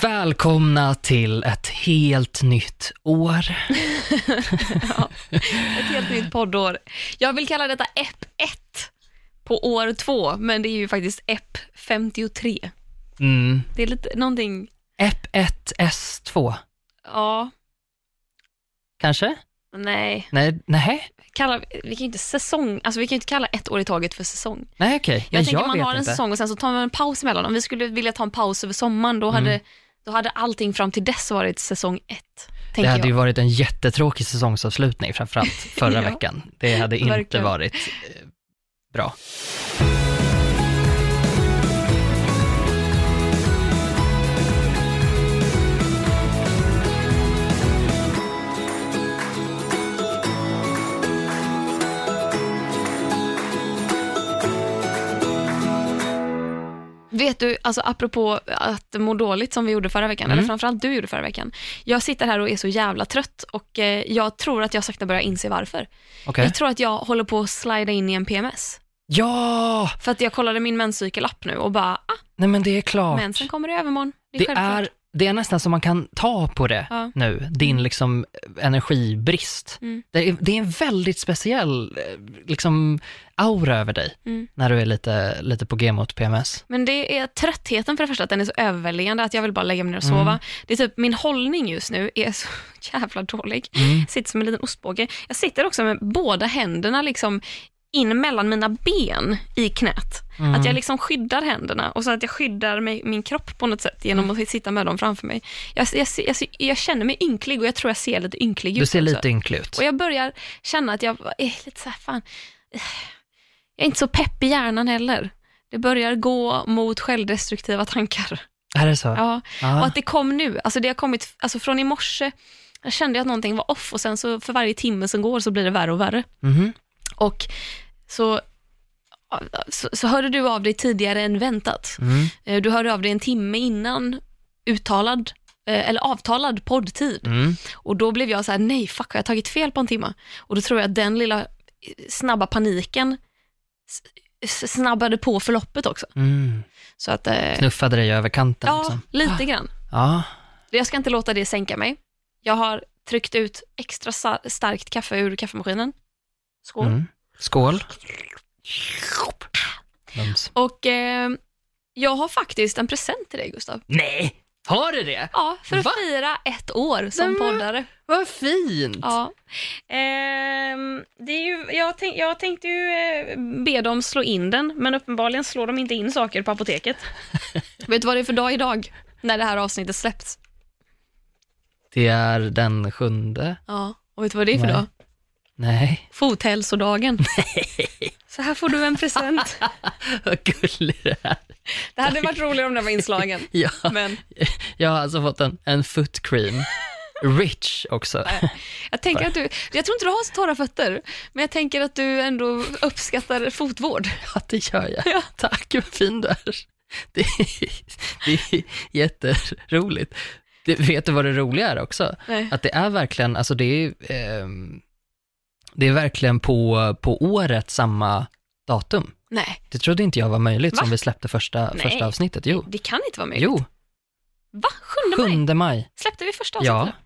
Välkomna till ett helt nytt år. ja, ett helt nytt poddår. Jag vill kalla detta EP 1 på år 2, men det är ju faktiskt EP 53. Mm. Det är lite någonting, EP1 S2, ja, kanske? nej. Nej, nej, Kalla, vi kan ju inte säsong, alltså vi kan ju inte kalla ett år i taget för säsong. nej okej. Jag Men tänker jag man har en inte. säsong och sen så tar man en paus emellan. Om vi skulle vilja ta en paus över sommaren, då hade, då hade allting fram till dess varit säsong ett. Det hade jag. ju varit en jättetråkig säsongsavslutning, framförallt förra Ja. veckan. Det hade inte Verkligen. varit eh, bra. Vet du, alltså apropå att må dåligt som vi gjorde förra veckan, Mm. eller framförallt du gjorde förra veckan. Jag sitter här och är så jävla trött och eh, jag tror att jag sakta börjar inse varför. Okej. Jag tror att jag håller på att slida in i en PMS. Ja! För att jag kollade min menscykelapp nu och bara, ah, Nej men det är klart. mensen kommer i övermorgon. Det är Det självklart. är, det är nästan som man kan ta på det Ja. nu, din liksom energibrist. Mm. Det, är, det är en väldigt speciell eh, liksom, aura över dig Mm. när du är lite, lite på G mot PMS. Men det är tröttheten för det första, att den är så överväldigande att jag vill bara lägga mig ner och Mm. sova. Det är typ, min hållning just nu är så jävla dålig. Mm. Sitter som en liten ostbåge. Jag sitter också med båda händerna liksom in mellan mina ben i knät. Mm. Att jag liksom skyddar händerna och så att jag skyddar mig, min kropp på något sätt genom att sitta med dem framför mig. Jag, jag, jag, jag känner mig ynklig och jag tror jag ser lite ynklig ut Du ser också. lite ynklig ut. Och jag börjar känna att jag är lite så här, fan, jag är inte så pepp i hjärnan heller. Det börjar gå mot självdestruktiva tankar. Är det så? Ja. Ja. Och att det kom nu, alltså det har kommit, alltså från i morse, jag kände att någonting var off och sen så för varje timme som går så blir det värre och värre. Mhm. Och så, så, så hörde du av dig tidigare än väntat. Mm. Du hörde av dig en timme innan uttalad, eh, eller avtalad poddtid. Mm. Och då blev jag så här, nej fuck har jag tagit fel på en timme? Och då tror jag att den lilla snabba paniken snabbade på förloppet också. Mm. Så att, eh, Knuffade dig över kanten ja, liksom. lite grann. Ja. Jag ska inte låta det sänka mig. Jag har tryckt ut extra starkt kaffe ur kaffemaskinen. Skål. Mm. Skål. Mums. Och eh, jag har faktiskt en present till dig Gustav. Nej, har du det? Ja, för att Va? fira ett år som Nej, men- poddare. Vad fint. Ja. Ehm, det är ju, jag, tänk, jag tänkte ju eh, be dem slå in den, men uppenbarligen slår de inte in saker på apoteket. Vet du vad det är för dag idag? När det här avsnittet släpps. Det är den sjunde. Ja, och vet du vad det är för Nej. dag? Nej. Fothälsodagen. Så här får du en present. Vad gullig det är. Det hade varit roligare om den var inslagen. Ja, Men jag har alltså fått en, en foot cream. Rich också. jag tänker att du, jag tror inte du har så torra fötter, men jag tänker att du ändå uppskattar fotvård. Ja, det gör jag. Ja. Tack, vad fin du är. Det är, det är jätteroligt. Det, vet du vad det roliga är också? Nej. Att det är verkligen, alltså det är, ehm, det är verkligen på, på året samma datum. Nej, Det trodde inte jag var möjligt Va? som vi släppte första, Nej. första avsnittet. Jo, det kan inte vara möjligt. jo, Va? 7 maj? 7 maj. Släppte vi första Ja. avsnittet?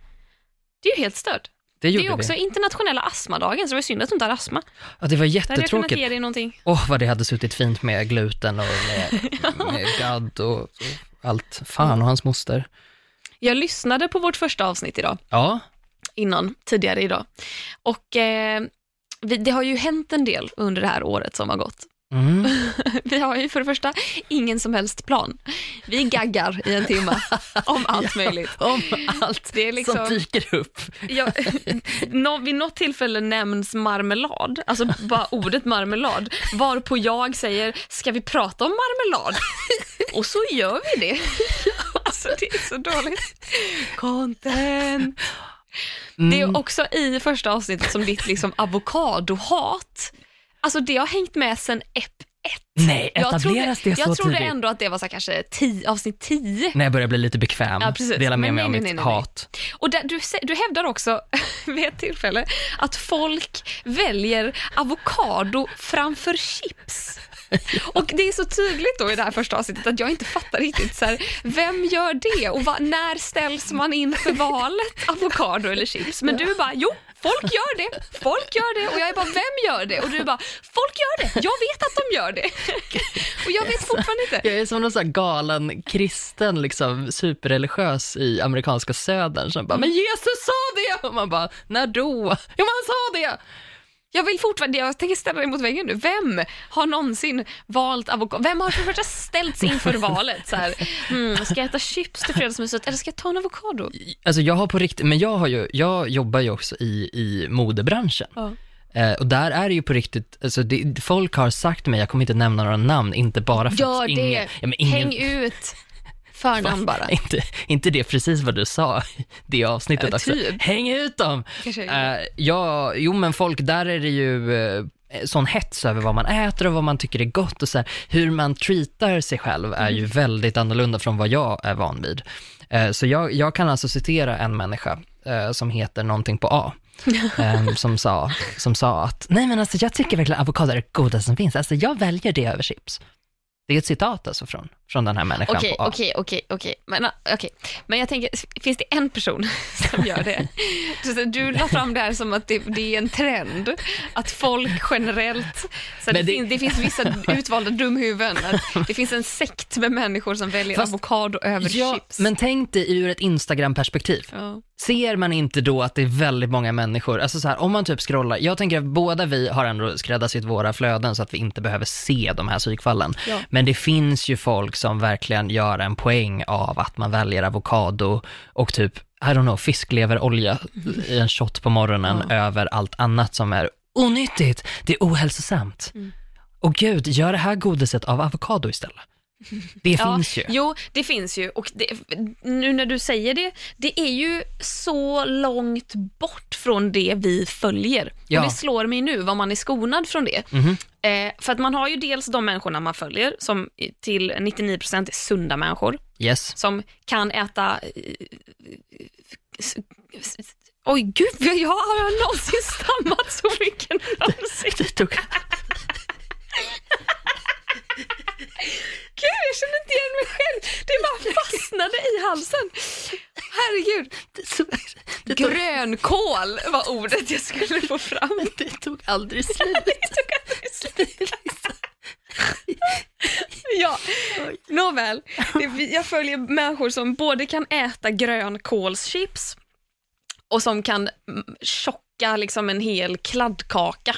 Det är ju helt stört. Det Det är ju också vi. internationella astmadagen, så det var synd att du inte har astma. Ja, det var hade jättetråkigt. Åh, vad det hade suttit fint med gluten och med, med gadd och, och allt. Fan och hans moster. Jag lyssnade på vårt första avsnitt idag, Ja, innan, tidigare idag. Och eh, vi, det har ju hänt en del under det här året som har gått. mm. Vi har ju för det första ingen som helst plan. Vi gaggar i en timme om allt möjligt. om allt Det är liksom- som dyker upp. Jag, nå, vid något tillfälle nämns marmelad, alltså bara ordet marmelad, varpå jag säger, ska vi prata om marmelad? Och så gör vi det. Alltså det är så dåligt. Content. Det är också i första avsnittet som ditt liksom avokadohat, alltså det har hängt med sen ep 1. Nej, Jag trodde, etableras det så jag trodde tidigt? ändå att det var så kanske tio, avsnitt 10. När jag börjar bli lite bekväm, Ja, precis. dela med mig av mitt nej, nej, hat. Och där, du, du hävdar också vid ett tillfälle att folk väljer avokado framför chips. Och det är så tydligt då i det här första avsnittet att jag inte fattar riktigt så här, vem gör det och va, när ställs man inför valet avokado eller chips? Men du bara, jo, folk gör det, folk gör det och jag är bara, vem gör det? Och du bara, folk gör det, jag vet att de gör det. Och jag vet fortfarande inte. Jag är som någon sån här galen kristen, liksom superreligiös i amerikanska södern som bara, men Jesus sa det! Och man bara, när då? Jo, men han sa det! Jag vill fortfarande, jag tänker ställa dig mot väggen nu. Vem har någonsin valt avokado? Vem har för första ställts inför valet? Så här, mm, ska jag äta chips till fredagsmyset eller ska jag ta en avokado? Alltså jag har på riktigt, men jag har ju, jag jobbar ju också i, i modebranschen. Ja. Eh, och där är det ju på riktigt, alltså det, folk har sagt till mig, jag kommer inte nämna några namn, inte bara för Gör att det, ingen, ja, men ingen, häng ut förnamn bara. Inte, inte det precis vad du sa det avsnittet också. typ. Häng ut dem! Eh, ja, jo men folk, där är det ju eh, sån hets över vad man äter och vad man tycker är gott och så här, hur man treatar sig själv är Mm. ju väldigt annorlunda från vad jag är van vid. Så jag, jag kan alltså citera en människa som heter någonting på A. som, sa, som sa att, nej men alltså jag tycker verkligen avokado är det godaste som finns, alltså jag väljer det över chips. Det är ett citat alltså från, från den här människan Okej, okej, okej, okej. Men, ah. Men jag tänker, finns det en person som gör det? Du la fram det här som att det, det är en trend, att folk generellt, så det, det- Finns, det finns vissa utvalda dumhuvuden, att det finns en sekt med människor som väljer Fast- avokado över Ja, chips. men tänk dig ur ett Instagram-perspektiv. Ja. Ser man inte då att det är väldigt många människor, alltså så här, om man typ scrollar, jag tänker att båda vi har ändå skräddarsytt våra flöden så att vi inte behöver se de här psykfallen. Ja. Men det finns ju folk som verkligen gör en poäng av att man väljer avokado och typ, I don't know, fiskleverolja i en shot på morgonen över allt annat som är onyttigt, det är ohälsosamt. Mm. Och gud, gör det här godiset av avokado istället. Det finns ju. Jo, det finns ju och det, nu när du säger det, det är ju så långt bort från det vi följer. Ja. Och det slår mig nu vad man är skonad från det. Mhm. Eh, för att man har ju dels de människorna man följer som till 99% är sunda människor Yes. som kan äta eh, Oj gud, jag har någonsin stammat så mycket någonsin? Det tog... Gud, jag känner inte igen mig själv. Det bara fastnade i halsen. Herregud. Det tog, Grönkål var ordet jag skulle få fram. det tog aldrig slut. Ja, nåväl. Det- Jag följer människor som både kan äta grönkålschips och som kan tjocka liksom en hel kladdkaka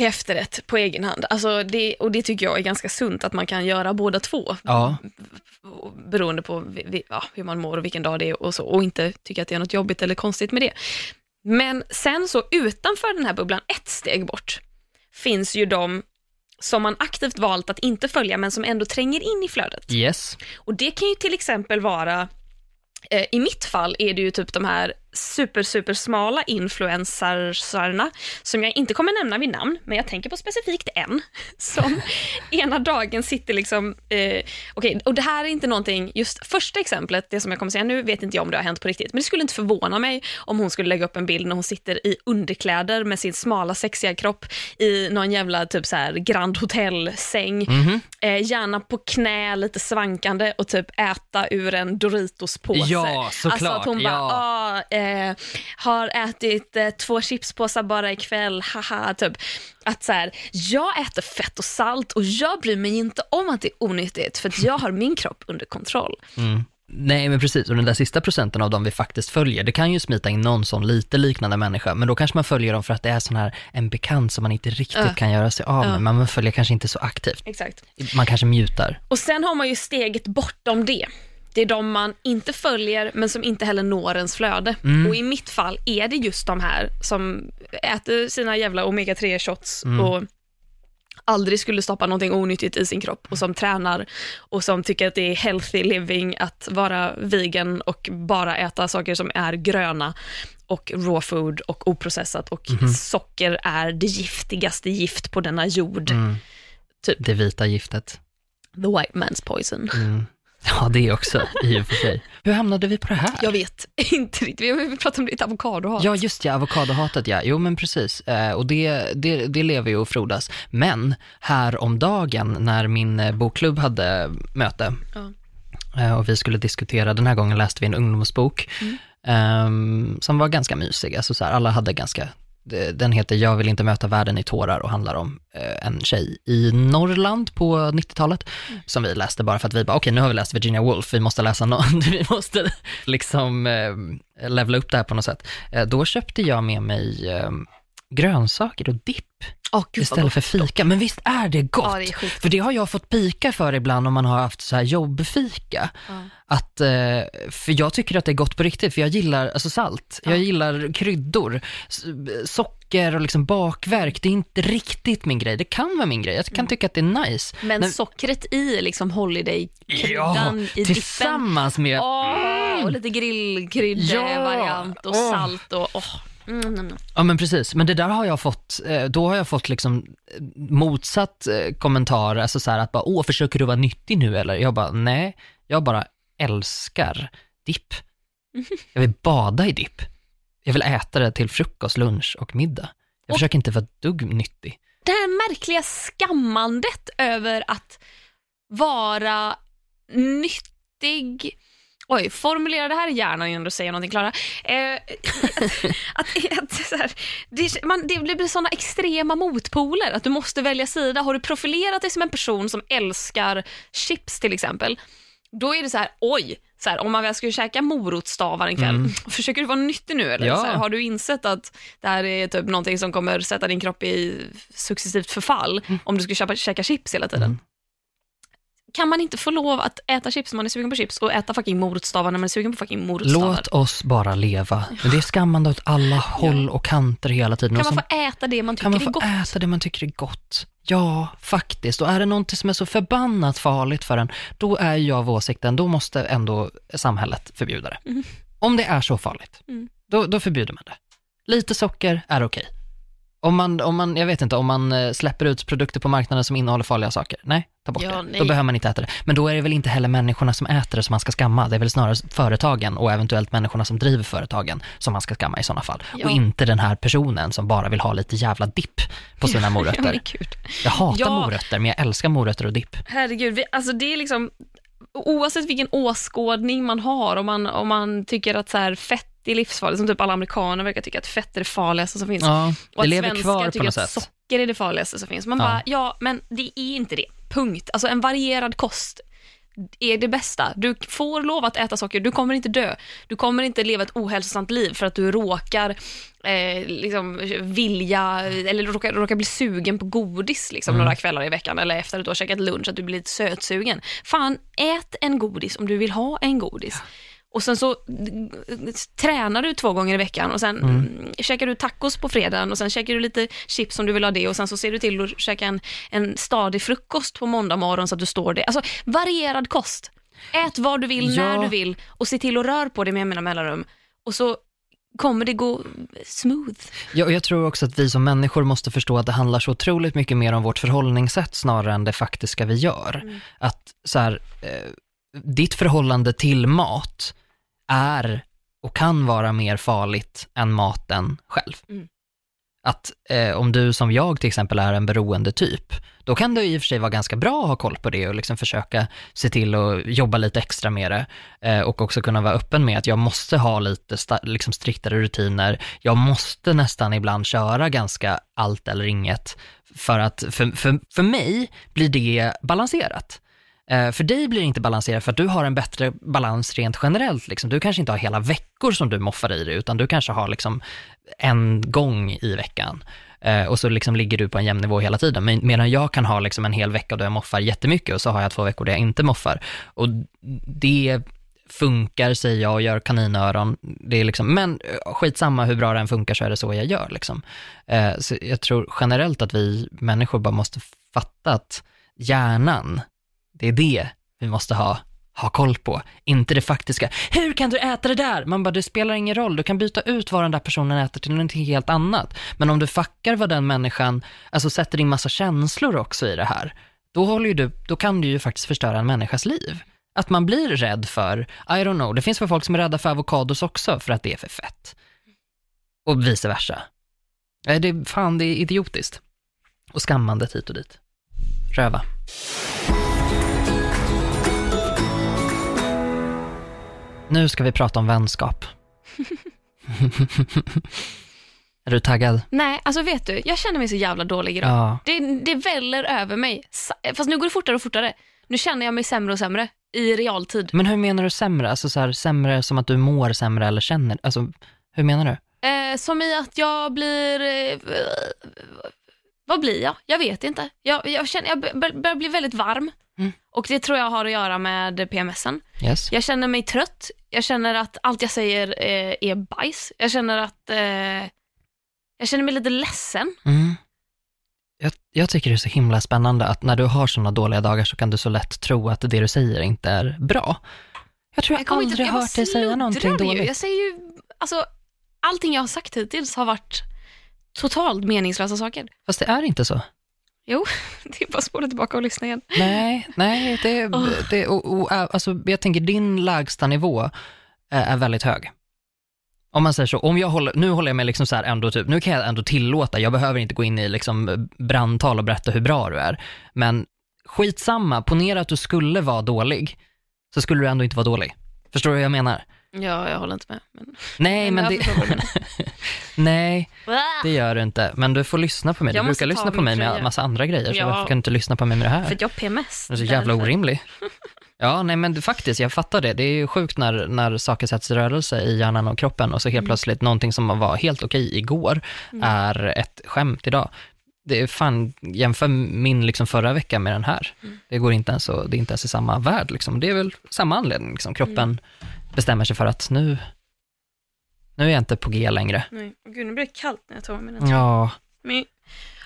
till efterrätt på egen hand. Alltså det, och det tycker jag är ganska sunt att man kan göra båda två. Ja, beroende på vi- vi- ja, hur man mår och vilken dag det är och så och inte tycka att det är något jobbigt eller konstigt med det. Men sen så utanför den här bubblan, ett steg bort, finns ju de som man aktivt valt att inte följa men som ändå tränger in i flödet. yes. Och det kan ju till exempel vara, eh, i mitt fall är det ju typ de här super, super smala influencersarna som jag inte kommer nämna vid namn, men jag tänker på specifikt en som ena dagen sitter liksom, eh, okej, och det här är inte någonting, just första exemplet, det som jag kommer säga nu, vet inte jag om det har hänt på riktigt, men det skulle inte förvåna mig om hon skulle lägga upp en bild när hon sitter i underkläder med sin smala sexiga kropp i någon jävla typ så här Grand Hotel-säng, Mhm. eh, gärna på knä, lite svankande och typ äta ur en Doritos-påse. Ja, såklart, Alltså att hon bara, ja. ah, eh, har ätit eh, två chipspåsar bara ikväll, haha, typ. Att så här, jag äter fett och salt och jag bryr mig inte om att det är onyttigt för att jag har min kropp under kontroll. Mm. Nej, men precis. Och den där sista procenten av dem vi faktiskt följer, det kan ju smita in någon sån lite liknande människa, men då kanske man följer dem för att det är sån här en bekant som man inte riktigt Ja. kan göra sig av med, Ja. men man följer kanske inte så aktivt. Exakt. Man kanske mutar. Och sen har man ju steget bortom det. Det är de man inte följer men som inte heller når ens flöde. Och i mitt fall är det just de här som äter sina jävla omega-3 shots och aldrig skulle stoppa någonting onyttigt i sin kropp och som tränar och som tycker att det är healthy living att vara vegan och bara äta saker som är gröna och raw food och oprocessat och socker är det giftigaste gift på denna jord. Mm. Typ. Det vita giftet. The white man's poison. Ja, det också i och för sig. Hur hamnade vi på det här? Jag vet inte riktigt. Vi pratat om ditt avokadohat. Ja, just ja, avokadohatet ja. Jo, men precis. Eh, och det, det, det lever ju och frodas. Men här om dagen när min eh, bokklubb hade möte Ja. eh, och vi skulle diskutera, den här gången läste vi en ungdomsbok Mm. ehm, som var ganska mysig. Alltså så här, alla hade ganska Eh, den heter Jag vill inte möta världen i tårar och handlar om eh, en tjej i Norrland på 90-talet som vi läste bara för att vi bara, okej nu har vi läst Virginia Woolf, vi måste läsa någon, vi måste liksom eh, levla upp det här på något sätt. Eh, då köpte jag med mig grönsaker och dipp vad istället för fika. Men visst är det gott? Ja, det är. För det har jag fått pika för ibland om man har haft så här jobbfika. Ja. Att, eh, för jag tycker att det är gott på riktigt, för jag gillar alltså salt, jag Ja. gillar kryddor, socker och liksom bakverk. Det är inte riktigt min grej. Det kan vara min grej, jag Mm. kan tycka att det är nice. Men Men- sockret i liksom holiday-kryddan i dippen. tillsammans med... Åh, och lite grillkrydda-variant och Åh. salt och åh. Mm, mm, mm. Ja men precis, men det där har jag fått, eh, då har jag fått liksom eh, motsatt eh, kommentar, alltså så här att bara, åh försöker du vara nyttig nu eller? Jag bara, nej, jag bara älskar dipp. Jag vill bada i dipp. Jag vill äta det till frukost, lunch och middag. Jag Och- försöker inte vara dugg nyttig. Det här märkliga skammandet över att vara nyttig Oj, formulera det här i hjärnan innan du säger någonting Klara. Eh, att, att, så här, det, man, det blir sådana extrema motpoler, att du måste välja sida. Har du profilerat dig som en person som älskar chips till exempel, då är det så här, oj, så här, om man väl skulle käka morotsstavar en kväll, Mm. försöker du vara nyttig nu eller? Ja. Så här, har du insett att det här är typ någonting som kommer sätta din kropp i successivt förfall om du skulle köpa, käka chips hela tiden? Mm. Kan man inte få lov att äta chips när man är sugen på chips och äta fucking morotsstavar när man är sugen på fucking morotsstavar? Låt oss bara leva. Det är skammande åt alla håll och kanter hela tiden. Kan man få äta det man tycker kan man är få gott? äta det man tycker är gott? Ja, faktiskt. Och är det någonting som är så förbannat farligt för en, då är jag av åsikten, då måste ändå samhället förbjuda det. Mm. Om det är så farligt, Mm. då, då förbjuder man det. Lite socker är okej. Om man, om man, jag vet inte, om man eh, släpper ut produkter på marknaden som innehåller farliga saker, nej, ta bort Ja, det. nej. Då behöver man inte äta det. Men då är det väl inte heller människorna som äter det som man ska skamma, det är väl snarare företagen och eventuellt människorna som driver företagen som man ska skamma i sådana fall. Ja. Och inte den här personen som bara vill ha lite jävla dipp på sina Ja, morötter. gud. Jag hatar Ja. morötter, men jag älskar morötter och dipp. Herregud, vi, alltså det är liksom oavsett vilken åskådning man har, om man, om man tycker att så här, fett är livsfarligt, som typ alla amerikaner verkar tycka att fett är det farligaste som finns. Ja, och det att svenskar tycker att sätt. socker är det farligaste som finns. Man Ja. bara, ja, men det är inte det. Punkt. Alltså en varierad kost är det bästa. Du får lov att äta socker, du kommer inte dö. Du kommer inte leva ett ohälsosamt liv för att du råkar eh, liksom, vilja, eller råkar, råkar bli sugen på godis liksom, Mm. några kvällar i veckan eller efter att du har käkat lunch, att du blir lite sötsugen. Fan, ät en godis om du vill ha en godis. Och sen så tränar du två gånger i veckan och sen mm. käkar du tacos på fredagen och sen käkar du lite chips om du vill ha det och sen så ser du till att käka en, en stadig frukost på måndag morgon så att du står det. Alltså varierad kost. Ät vad du vill, Ja. när du vill och se till att rör på dig med mina mellanrum. Och så kommer det gå smooth. Ja, och jag tror också att vi som människor måste förstå att det handlar så otroligt mycket mer om vårt förhållningssätt snarare än det faktiska vi gör. Mm. Att så här, eh, ditt förhållande till mat är och kan vara mer farligt än maten själv. Mm. Att eh, om du som jag till exempel är en beroende typ, då kan det i och för sig vara ganska bra att ha koll på det och liksom försöka se till att jobba lite extra med det eh, och också kunna vara öppen med att jag måste ha lite sta- liksom striktare rutiner. Jag måste nästan ibland köra ganska allt eller inget för att för, för, för mig blir det balanserat. Eh, för dig blir det inte balanserat för att du har en bättre balans rent generellt. Liksom. Du kanske inte har hela veckor som du moffar i dig, utan du kanske har liksom en gång i veckan. Eh, och så liksom ligger du på en jämn nivå hela tiden. Medan jag kan ha liksom en hel vecka då jag moffar jättemycket och så har jag två veckor där jag inte moffar. Och det funkar, säger jag och gör kaninöron. Det är liksom, men eh, skitsamma hur bra den funkar så är det så jag gör. Liksom. Så jag tror generellt att vi människor bara måste fatta att hjärnan, det är det vi måste ha, ha koll på. Inte det faktiska. Hur kan du äta det där? Man bara, det spelar ingen roll. Du kan byta ut vad den där personen äter till någonting helt annat. Men om du fuckar vad den människan, alltså sätter in massa känslor också i det här, då, håller ju du, då kan du ju faktiskt förstöra en människas liv. Att man blir rädd för, I don't know, det finns väl folk som är rädda för avokados också för att det är för fett. Och vice versa. Nej, det, fan, det är idiotiskt. Och skammande hit och dit. Röva. Nu ska vi prata om vänskap. är du taggad? Nej, alltså vet du, jag känner mig så jävla dålig idag. Ja. Det, det väller över mig. Fast nu går det fortare och fortare. Nu känner jag mig sämre och sämre i realtid. Men hur menar du sämre? Alltså så här, sämre som att du mår sämre eller känner? Alltså, hur menar du? Eh, som i att jag blir... Eh, vad blir jag? Jag vet inte. Jag, jag, känner, jag bör- börjar bli väldigt varm. Mm. Och det tror jag har att göra med PMSen. Yes. Jag känner mig trött. Jag känner att allt jag säger eh, är bajs. Jag känner att... Eh, jag känner mig lite ledsen. Mm. Jag, jag tycker det är så himla spännande att när du har sådana dåliga dagar så kan du så lätt tro att det du säger inte är bra. Jag tror jag, kommer aldrig jag bara hört dig säga någonting ju. dåligt. Jag säger ju... Alltså, allting jag har sagt hittills har varit totalt meningslösa saker. Fast det är inte så. Jo, det är bara att spola tillbaka och lyssna igen. Nej, nej, det, det och, och, alltså, jag tänker din lägsta nivå är, är väldigt hög. Om man säger så, om jag håller, nu håller jag mig liksom så här ändå typ, nu kan jag ändå tillåta, jag behöver inte gå in i liksom brandtal och berätta hur bra du är, men skitsamma, ponera att du skulle vara dålig, så skulle du ändå inte vara dålig. Förstår du vad jag menar? Ja, jag håller inte med. Men... Nej, men jag det, nej, det gör du inte, men du får lyssna på mig. Jag Du brukar lyssna på mig med tröja. massa andra grejer, så Ja. varför kan du inte lyssna på mig med det här? För att jag har PMS. Du är så jävla därför. orimlig. Ja, nej men faktiskt, jag fattar det. Det är ju sjukt när, när saker sätts i rörelse i hjärnan och kroppen och så helt plötsligt någonting som var helt okej igår är ett skämt idag. Det är fan, jämför min liksom förra vecka med den här. Det går inte ens och, det är inte ens i samma värld liksom. Det är väl samma anledning liksom. Kroppen bestämmer sig för att nu, nu är jag inte på G längre. Nej. Åh, Gud, nu blir det kallt när jag tar av mig den. Ja, Men...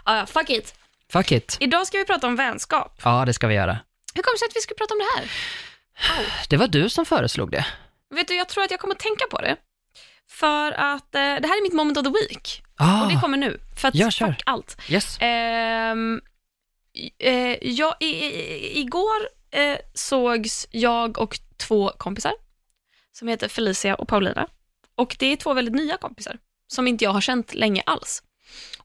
Ah, ja, fuck it. fuck it. Idag ska vi prata om vänskap. Ja, det ska vi göra. Hur kommer det sig att vi ska prata om det här? Au. Det var du som föreslog det. Vet du, jag tror att jag kommer att tänka på det. För att eh, det här är mitt moment of the week. Ah, Och det kommer nu. För att Ja, kör. fuck allt. yes. Ehm, eh, jag, i, i, igår eh, sågs jag och två kompisar som heter Felicia och Paulina. Och det är två väldigt nya kompisar som inte jag har känt länge alls.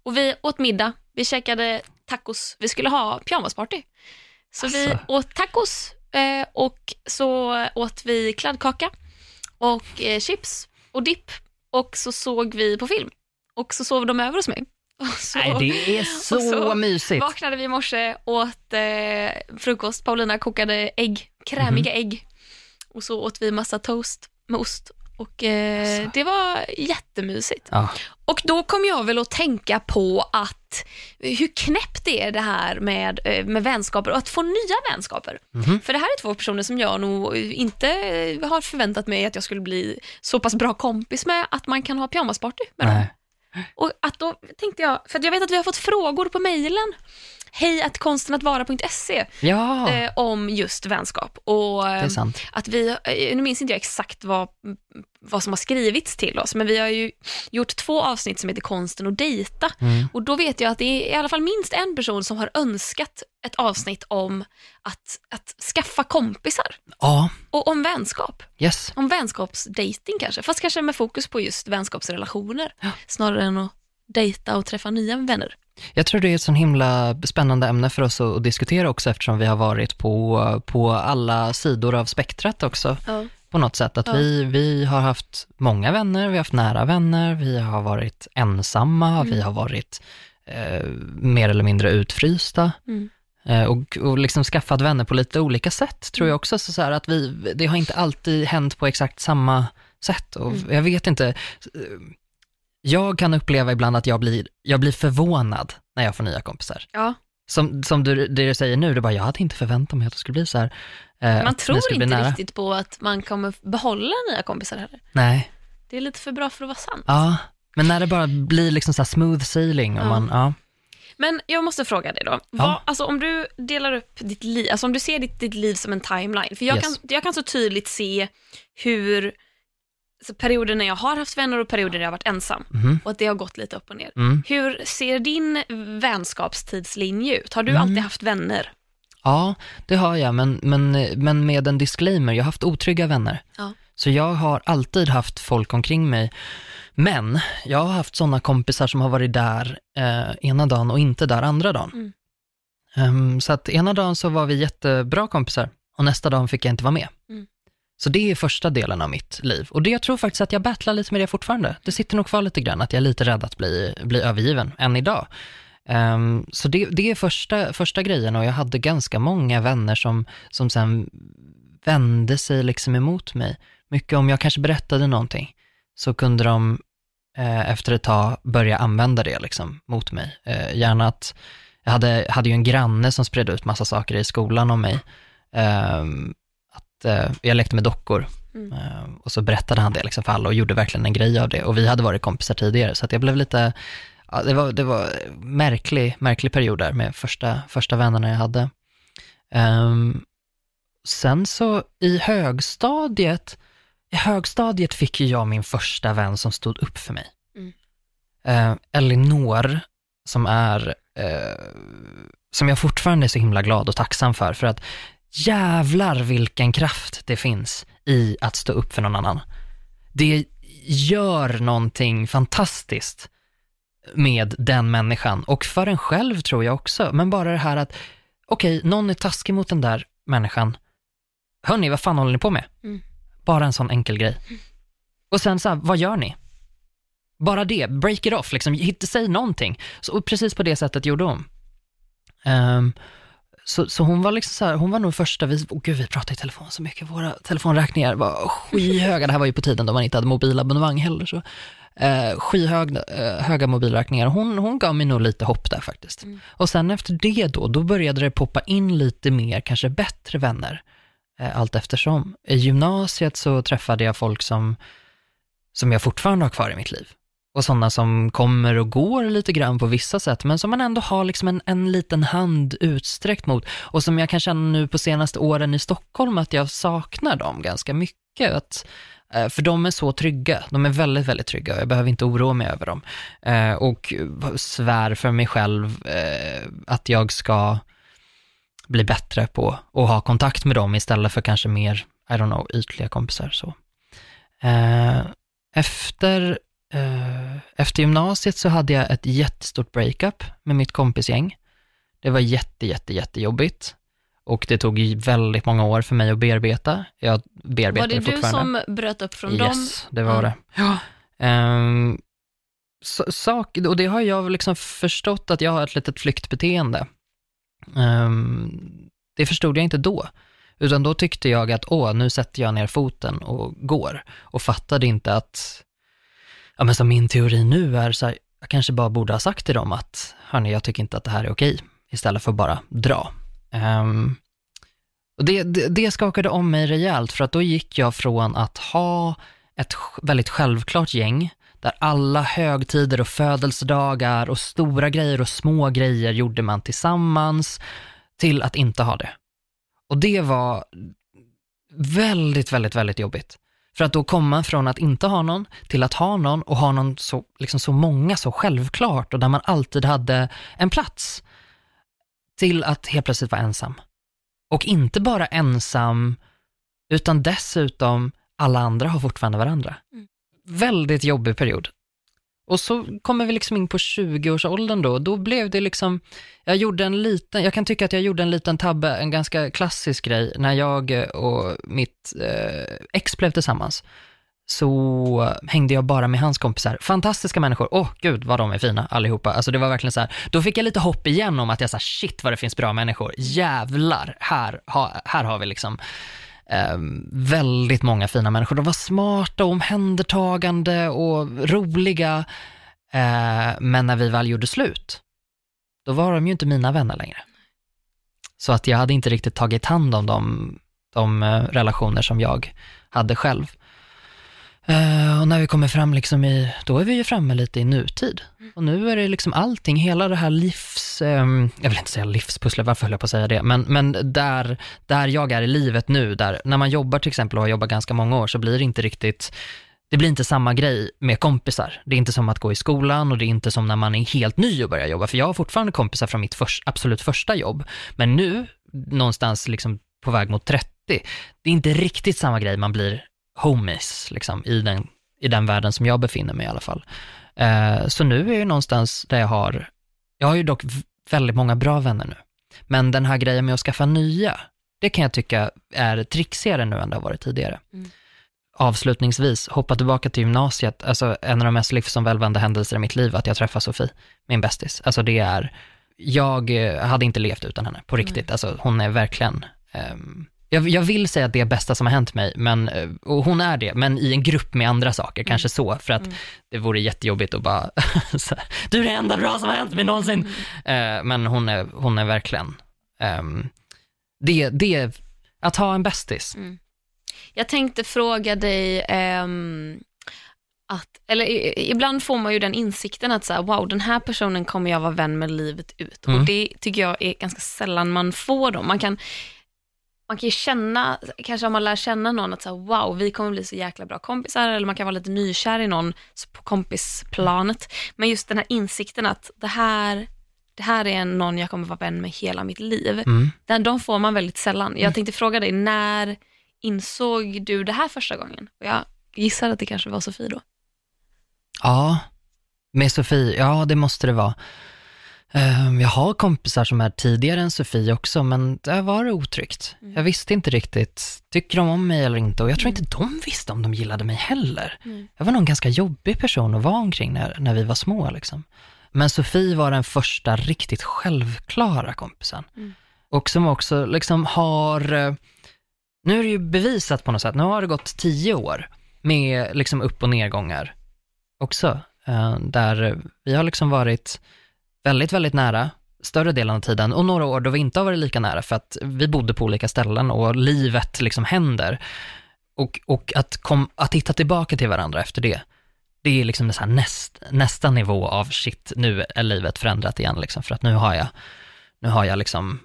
Och vi åt middag, vi käkade tacos, vi skulle ha pyjamasparty. Så vi Alltså. åt tacos eh, och så åt vi kladdkaka och eh, chips och dipp och så såg vi på film. Och så sov de över hos mig. Så Nej, det är så, så mysigt. vaknade vi i morse, åt eh, frukost, Paulina kokade ägg, krämiga Mhm. ägg. Och så åt vi massa toast med ost. Och eh, det var jättemysigt. Ja. Och då kom jag väl att tänka på att hur knäppt det är det här med, eh, med vänskaper och att få nya vänskaper. Mhm. För det här är två personer som jag nog inte har förväntat mig att jag skulle bli så pass bra kompis med att man kan ha pyjamasparty med dem. Nej. Och att då tänkte jag, för jag vet att vi har fått frågor på mejlen, hej att konstenatvara.se, Ja, eh, om just vänskap. Och eh, sant. att vi, eh, nu minns inte jag exakt vad, vad som har skrivits till oss, men vi har ju gjort två avsnitt som heter konsten att dejta. Mm. Och då vet jag att det är i alla fall minst en person som har önskat ett avsnitt om att, att skaffa kompisar Ja, och om vänskap. yes. Om vänskapsdating kanske, fast kanske med fokus på just vänskapsrelationer Ja. snarare än att dejta och träffa nya vänner. Jag tror det är ett så himla spännande ämne för oss att, diskutera också eftersom vi har varit på, på alla sidor av spektrat också Ja. på något sätt. Att Ja. vi, vi har haft många vänner, vi har haft nära vänner, vi har varit ensamma, Mm. vi har varit eh, mer eller mindre utfrysta. Mm. Eh, och, och liksom skaffat vänner på lite olika sätt, tror jag också. Så, så att vi, det har inte alltid hänt på exakt samma sätt. Och Mm. Jag vet inte, jag kan uppleva ibland att jag blir, jag blir förvånad när jag får nya kompisar. Ja. Som, som du, det du säger nu, du bara, jag hade inte förväntat mig att det skulle bli så här. eh, Man tror inte riktigt på att man kommer behålla nya kompisar heller. Nej, Det är lite för bra för att vara sant. ja. Men när det bara blir liksom så smooth sailing och Ja. man, ja. Men jag måste fråga dig då. Vad, alltså om du delar upp ditt liv, alltså om du ser ditt, ditt liv som en timeline. För jag, Yes. kan, jag kan så tydligt se hur så perioder när jag har haft vänner och perioder när jag har varit ensam. Mhm. Och att det har gått lite upp och ner. Mm. Hur ser din vänskapstidslinje ut? Har du Mm. alltid haft vänner? Ja, det har jag, men, men, men med en disclaimer, jag har haft otrygga vänner. Ja. Så jag har alltid haft folk omkring mig. Men jag har haft sådana kompisar som har varit där eh, ena dagen och inte där andra dagen. Mm. Ehm, så att ena dagen så var vi jättebra kompisar och nästa dag fick jag inte vara med. Så det är första delen av mitt liv. Och det jag tror faktiskt att jag battlar lite med det fortfarande. Det sitter nog kvar lite grann, att jag är lite rädd att bli, bli övergiven, än idag. Um, så det, det är första, första grejen och jag hade ganska många vänner som, som sen vände sig liksom emot mig. Mycket om jag kanske berättade någonting, så kunde de eh, efter ett tag börja använda det liksom mot mig. Eh, gärna att, jag hade, hade ju en granne som spred ut massa saker i skolan om mig. Ehm, att eh, jag lekte med dockor Mm. Ehm, och så berättade han det liksom för alla och gjorde verkligen en grej av det. Och vi hade varit kompisar tidigare, så att jag blev lite, ja, det var, det var märklig, märklig period där med första, första vännerna jag hade. Ehm, sen så i högstadiet, i högstadiet fick ju jag min första vän som stod upp för mig. Mm. Eh, Elinor, som är, eh, som jag fortfarande är så himla glad och tacksam för, för att jävlar vilken kraft det finns i att stå upp för någon annan. Det gör någonting fantastiskt med den människan och för en själv tror jag också, men bara det här att okej, någon är taskig mot den där människan. Hörni, vad fan håller ni på med? Mm. Bara en sån enkel grej. Och sen så här, vad gör ni? Bara det, break it off, liksom, säg någonting. Så, och precis på det sättet gjorde hon. Ehm, så, så hon var liksom så här, hon var nog första, vi, oh gud vi pratade i telefon så mycket, våra telefonräkningar var skyhöga, det här var ju på tiden då man inte hade mobilabonnemang heller så. Eh, skyhöga eh, höga mobilräkningar. Hon, hon gav mig nog lite hopp där faktiskt. Mm. Och sen efter det då, då började det poppa in lite mer, kanske bättre vänner eh, allt eftersom. I gymnasiet så träffade jag folk som, som jag fortfarande har kvar i mitt liv. Och sådana som kommer och går lite grann på vissa sätt, men som man ändå har liksom en, en liten hand utsträckt mot. Och som jag kan känna nu på senaste åren i Stockholm att jag saknar dem ganska mycket. Att, eh, för de är så trygga, de är väldigt, väldigt trygga och jag behöver inte oroa mig över dem. Eh, och svär för mig själv eh, att jag ska bli bättre på att ha kontakt med dem istället för kanske mer, I don't know, ytliga kompisar. Så. Efter, efter gymnasiet så hade jag ett jättestort breakup med mitt kompisgäng. Det var jätte, jätte, jättejobbigt. Och det tog väldigt många år för mig att bearbeta. Jag bearbetar Var det du fortfarande. som bröt upp från dem? Yes, det var Ja. det. Ja. Så, sak, och det har jag liksom förstått att jag har ett litet flyktbeteende. Ehm, det förstod jag inte då. Utan då tyckte jag att, åh, nu sätter jag ner foten och går. Och fattade inte att, ja men som min teori nu är så här, jag kanske bara borde ha sagt till dem att, hörni, jag tycker inte att det här är okej. Istället för att bara dra. Um, och det, det, det skakade om mig rejält, för att då gick jag från att ha ett väldigt självklart gäng, där alla högtider och födelsedagar och stora grejer och små grejer gjorde man tillsammans, till att inte ha det. Och det var väldigt, väldigt, väldigt jobbigt. För att då komma från att inte ha någon till att ha någon och ha någon så, liksom så många så självklart och där man alltid hade en plats till att helt plötsligt vara ensam. Och inte bara ensam, utan dessutom alla andra har fortfarande varandra. Mm. Väldigt jobbig period. Och så kommer vi liksom in på 20-årsåldern då, då blev det liksom, jag gjorde en liten, jag kan tycka att jag gjorde en liten tabbe, en ganska klassisk grej, när jag eh, och mitt eh, ex blev tillsammans så hängde jag bara med hans kompisar. Fantastiska människor. Åh, gud vad de är fina allihopa. Alltså det var verkligen så här. Då fick jag lite hopp igen om att jag sa shit vad det finns bra människor. Jävlar, här, ha, här har vi liksom Eh, väldigt många fina människor. De var smarta och omhändertagande och roliga. Eh, men när vi väl gjorde slut, då var de ju inte mina vänner längre. Så att jag hade inte riktigt tagit hand om de, de relationer som jag hade själv. Eh, och när vi kommer fram liksom i, då är vi ju framme lite i nutid. Och nu är det liksom allting, hela det här livs, ehm, jag vill inte säga livspusslet, varför höll jag på att säga det, men, men där, där jag är i livet nu, där när man jobbar till exempel och har jobbat ganska många år så blir det inte riktigt, det blir inte samma grej med kompisar. Det är inte som att gå i skolan och det är inte som när man är helt ny och börjar jobba, för jag har fortfarande kompisar från mitt förs- absolut första jobb. Men nu någonstans liksom på väg mot 30. Det är inte riktigt samma grej, man blir homies liksom, i, den, i den världen som jag befinner mig i alla fall. Eh, så nu är jag någonstans där jag har, jag har ju dock väldigt många bra vänner nu, men den här grejen med att skaffa nya, det kan jag tycka är trixigare nu än det har varit tidigare. Mm. Avslutningsvis, hoppa tillbaka till gymnasiet, alltså en av de mest livsomvälvande händelser i mitt liv, att jag träffar Sofie, min bästis. Alltså det är, jag hade inte levt utan henne, på riktigt. Mm. Alltså hon är verkligen, ehm, jag, jag vill säga att det är bästa som har hänt mig, men, eh, och hon är det, men i en grupp med andra saker, kanske så, för att Mm. det vore jättejobbigt att bara, här, du är det enda bra som har hänt mig någonsin. Eh, men hon är, hon är verkligen, ehm, det, det, att ha en bästis. Jag tänkte fråga dig, ehm, att, eller ibland får man ju den insikten att så här, wow, den här personen kommer jag vara vän med livet ut. Mm. Och det tycker jag är ganska sällan man får dem. Man kan, man kan ju känna, kanske om man lär känna någon, att så här, wow, vi kommer bli så jäkla bra kompisar, eller man kan vara lite nykär i någon på kompisplanet. Men just den här insikten att det här, det här är någon jag kommer vara vän med hela mitt liv. Mm. Den, de får man väldigt sällan. Jag tänkte fråga dig, när insåg du det här första gången? Och jag gissar att det kanske var Sofie då. Ja, med Sofie, ja det måste det vara. Ehm, Jag har kompisar som är tidigare än Sofie också, men där var det otryggt. Mm. Jag visste inte riktigt, tycker de om mig eller inte? Och jag tror inte de visste om de gillade mig heller. Mm. Jag var nog en ganska jobbig person att vara omkring när, när vi var små. Liksom. Men Sofie var den första riktigt självklara kompisen. Mm. Och som också liksom har, eh, nu är det ju bevisat på något sätt, nu har det gått tio år med liksom upp och nedgångar också. eh, Där vi har liksom varit väldigt, väldigt nära större delen av tiden och några år då vi inte har varit lika nära för att vi bodde på olika ställen och livet liksom händer. Och, och att, kom, att hitta tillbaka till varandra efter det, det är liksom det så här näst, nästa nivå av shit, nu är livet förändrat igen liksom, för att nu har jag, nu har jag liksom,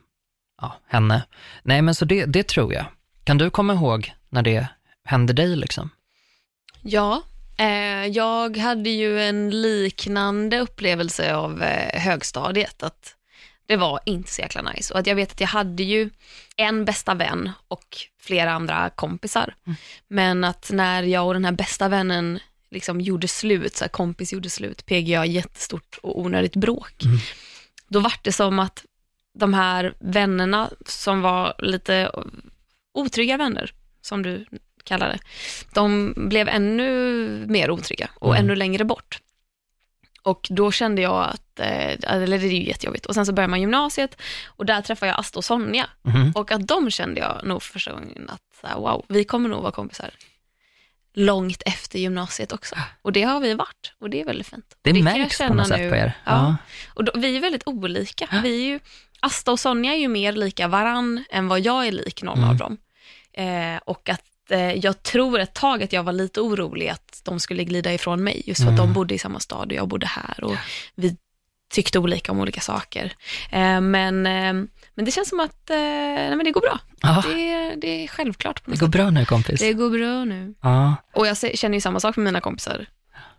ja, henne. Nej men så det, det tror jag. Kan du komma ihåg när det hände dig liksom? Ja, jag hade ju en liknande upplevelse av eh, högstadiet. Att det var inte så jäkla nice. Och att jag vet att jag hade ju en bästa vän och flera andra kompisar. Men att när jag och den här bästa vännen liksom gjorde slut, så här kompis gjorde slut, PGA jättestort och onödigt bråk. Mm. Då var det som att de här vännerna som var lite otrygga vänner, som du kallar det, de blev ännu mer otrygga och Mm. ännu längre bort. Och då kände jag att, eh, eller det är ju jättejobbigt. Och sen så började man gymnasiet och där träffade jag Asta och Sonja. Mhm. Och att de kände jag nog första gången att, wow, vi kommer nog vara kompisar långt efter gymnasiet också. Och det har vi varit och det är väldigt fint. Det jag märks på något sätt nu. på er. Ja. Och då, vi är väldigt olika. Vi är ju, Asta och Sonja är ju mer lika varann än vad jag är lik någon Mm. av dem. Eh, och att jag tror ett tag att jag var lite orolig att de skulle glida ifrån mig, just för att Mm. de bodde i samma stad och jag bodde här och vi tyckte olika om olika saker. Eh, men, eh, men det känns som att eh, nej, men det går bra. Det, det är självklart det går sätt. bra nu kompis. Det går bra nu. Ja, Och jag känner ju samma sak med mina kompisar.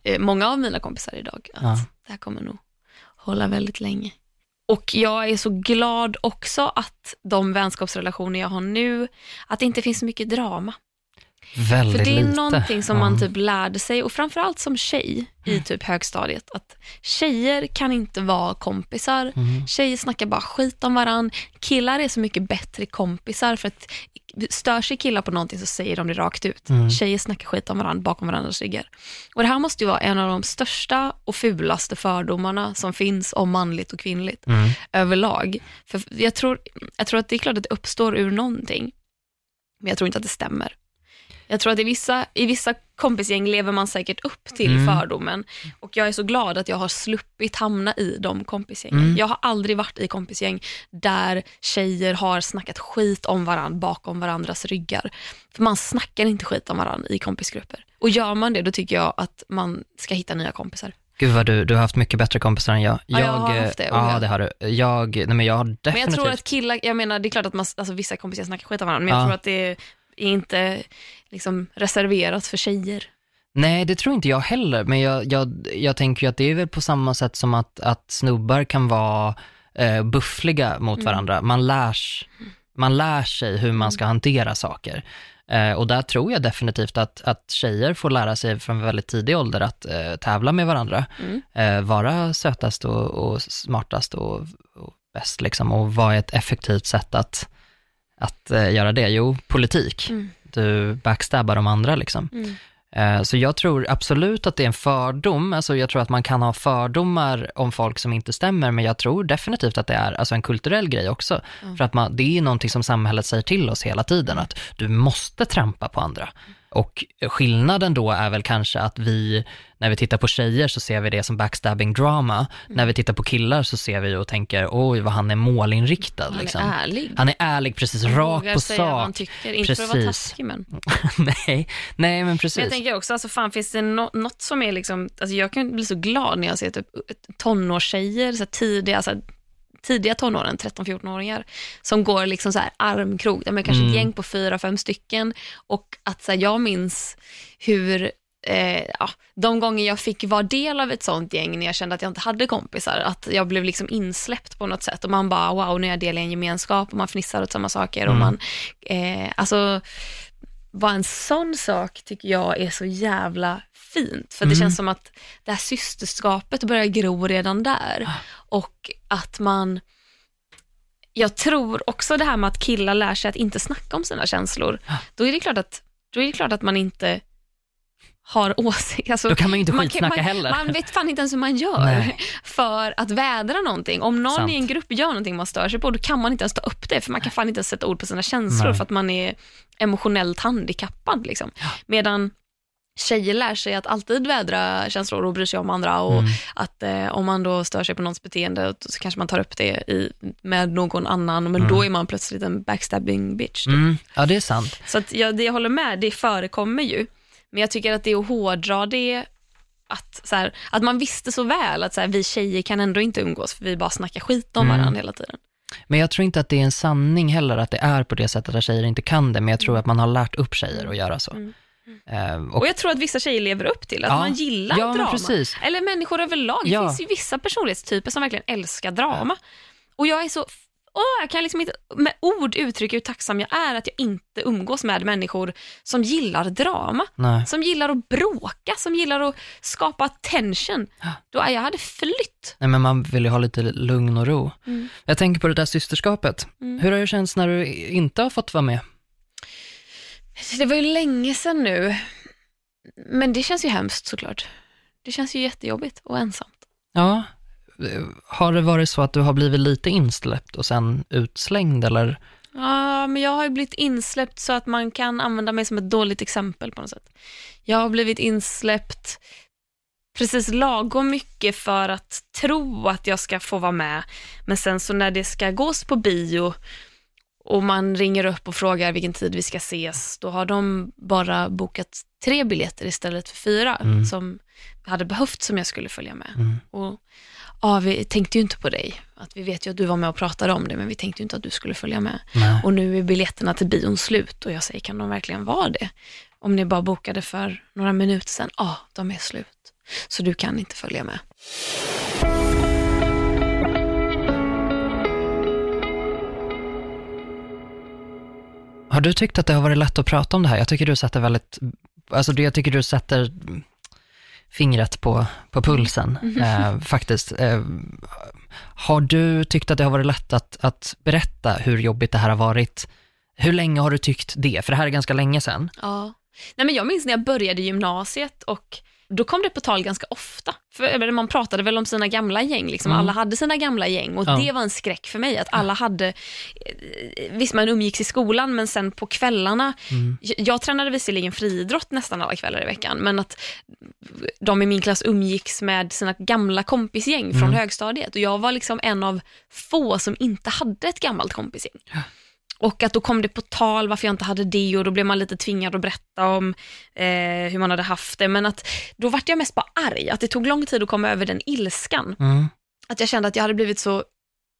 Eh, många av mina kompisar idag. Att Ja. det här kommer nog hålla väldigt länge. Och jag är så glad också att de vänskapsrelationer jag har nu, att det inte finns så mycket drama. Väldigt För det är lite. någonting som man typ lärde sig, och framförallt som tjej i typ högstadiet, att tjejer kan inte vara kompisar. Mm. Tjejer snackar bara skit om varann. Killar är så mycket bättre kompisar för att stör sig killar på någonting så säger de det rakt ut. Mm. Tjejer snackar skit om varandra bakom varandras ryggar. Och det här måste ju vara en av de största och fulaste fördomarna som finns om manligt och kvinnligt Mm. överlag. För jag tror, jag tror att det är klart att det uppstår ur någonting, men jag tror inte att det stämmer. Jag tror att i vissa, i vissa kompisgäng lever man säkert upp till Mm. fördomen och jag är så glad att jag har sluppit hamna i de kompisgängen. Mm. Jag har aldrig varit i kompisgäng där tjejer har snackat skit om varandra bakom varandras ryggar. För man snackar inte skit om varandra i kompisgrupper. Och gör man det, då tycker jag att man ska hitta nya kompisar. Gud vad du, du har haft mycket bättre kompisar än jag. Ja, jag har haft det, Ja, ja. det har du. Jag, nej men jag har Men definitivt. jag tror att killar, jag menar det är klart att man, alltså, vissa kompisar snackar skit om varandra, men jag Ja. tror att det är inte liksom, reserverat för tjejer. Nej, det tror inte jag heller, men jag, jag, jag tänker ju att det är väl på samma sätt som att, att snubbar kan vara eh, buffliga mot Mm. varandra. Man lär, man lär sig hur man ska hantera saker. Eh, och där tror jag definitivt att, att tjejer får lära sig från väldigt tidig ålder att eh, tävla med varandra. Mm. Eh, vara sötast och, och smartast och, och bäst liksom. Och vad är ett effektivt sätt att, att eh, göra det? Jo, politik. Mm. Du backstabbar de andra liksom. Mm. Eh, Så jag tror absolut att det är en fördom, alltså jag tror att man kan ha fördomar om folk som inte stämmer, men jag tror definitivt att det är alltså en kulturell grej också. Mm. För att man, det är någonting som samhället säger till oss hela tiden, att du måste trampa på andra. Och skillnaden då är väl kanske att vi, när vi tittar på tjejer så ser vi det som backstabbing drama, Mm. när vi tittar på killar så ser vi och tänker, oj vad han är målinriktad. Han liksom. är ärlig. Han är ärlig, precis, Han rakt vågar på säga vad han sak. tycker. Inte för att vara Precis. taskig, men. nej, nej men precis. Men jag tänker också, alltså, fan, finns det nå- något som är liksom, alltså, jag kan bli så glad när jag ser typ tonårstjejer, så tidiga, så här, tidiga tonåren, 13-14-åringar, som går liksom så här armkrok, de är kanske Mm. ett gäng på fyra, fem stycken och att så här, jag minns hur Eh, ja, de gånger jag fick vara del av ett sånt gäng när jag kände att jag inte hade kompisar, att jag blev liksom insläppt på något sätt och man bara wow, nu är jag del i en gemenskap och man fnissar åt samma saker och Mm. man, eh, alltså bara en sån sak tycker jag är så jävla fint. För det Mm. känns som att det här systerskapet börjar gro redan där. Och att man, jag tror också det här med att killar lär sig att inte snacka om sina känslor. Då är det klart att, då är det klart att man inte har åsikter. Alltså, Då kan man ju inte skitsnacka man, heller. man vet fan inte ens hur man gör Nej. för att vädra någonting. Om någon Sant. i en grupp gör någonting man stör sig på, då kan man inte ens ta upp det, för man kan fan inte ens sätta ord på sina känslor Nej. för att man är emotionellt handikappad. Liksom. Medan tjejer lär sig att alltid vädra känslor och bry sig om andra och Mm. att eh, om man då stör sig på någons beteende så kanske man tar upp det i, med någon annan, men Mm. då är man plötsligt en backstabbing bitch. typ. Mm, ja, det är sant. Så att jag, det jag håller med, det förekommer ju. Men jag tycker att det är att hårdra det, att, så här, att man visste så väl att så här, vi tjejer kan ändå inte umgås för vi bara snackar skit om Mm. varandra hela tiden. Men jag tror inte att det är en sanning heller att det är på det sättet att tjejer inte kan det, men jag tror att man har lärt upp tjejer att göra så. Mm. Eh, Och, och, jag tror att vissa tjejer lever upp till att Ja. man gillar ja, drama. Eller människor överlag. Det Ja. finns ju vissa personlighetstyper som verkligen älskar drama. Och jag är så, åh, jag kan liksom inte med ord uttrycka hur tacksam jag är att jag inte umgås med människor som gillar drama. Nej. Som gillar att bråka, som gillar att skapa tension. Då, jag hade flytt. Nej, men man vill ju ha lite lugn och ro. Mm. Jag tänker på det där systerskapet. Mm. Hur har det känts när du inte har fått vara med? Det var ju länge sedan nu. Men det känns ju hemskt såklart. Det känns ju jättejobbigt och ensamt. Ja, har det varit så att du har blivit lite insläppt och sen utslängd eller? Ja, men jag har ju blivit insläppt så att man kan använda mig som ett dåligt exempel på något sätt. Jag har blivit insläppt precis lagom mycket för att tro att jag ska få vara med. Men sen så när det ska gås på bio och man ringer upp och frågar vilken tid vi ska ses, då har de bara bokat tre biljetter istället för fyra Mm. som hade behövts som jag skulle följa med. Mm. Och, ja, vi tänkte ju inte på dig. Att vi vet ju att du var med och pratade om det, men vi tänkte ju inte att du skulle följa med. Nej. Och nu är biljetterna till bion slut och jag säger, kan de verkligen vara det? Om ni bara bokade för några minuter sedan, ja, de är slut. Så du kan inte följa med. Har du tyckt att det har varit lätt att prata om det här? Jag tycker du sätter väldigt, alltså jag tycker du sätter fingret på, på pulsen, eh, faktiskt. Eh, har du tyckt att det har varit lätt att, att berätta hur jobbigt det här har varit? Hur länge har du tyckt det? För det här är ganska länge sedan. Ja. Nej, men jag minns när jag började gymnasiet och då kom det på tal ganska ofta. För man pratade väl om sina gamla gäng, liksom. Mm. alla hade sina gamla gäng och Ja. det var en skräck för mig att alla hade, eh, visst man umgicks i skolan men sen på kvällarna, Mm. jag, jag tränade visserligen friidrott nästan alla kvällar i veckan men att de i min klass umgicks med sina gamla kompisgäng från Mm. högstadiet och jag var liksom en av få som inte hade ett gammalt kompisgäng. Och att då kom det på tal varför jag inte hade det och då blev man lite tvingad att berätta om eh, hur man hade haft det. Men att då vart jag mest bara arg, att det tog lång tid att komma över den ilskan. Mm. Att jag kände att jag hade blivit så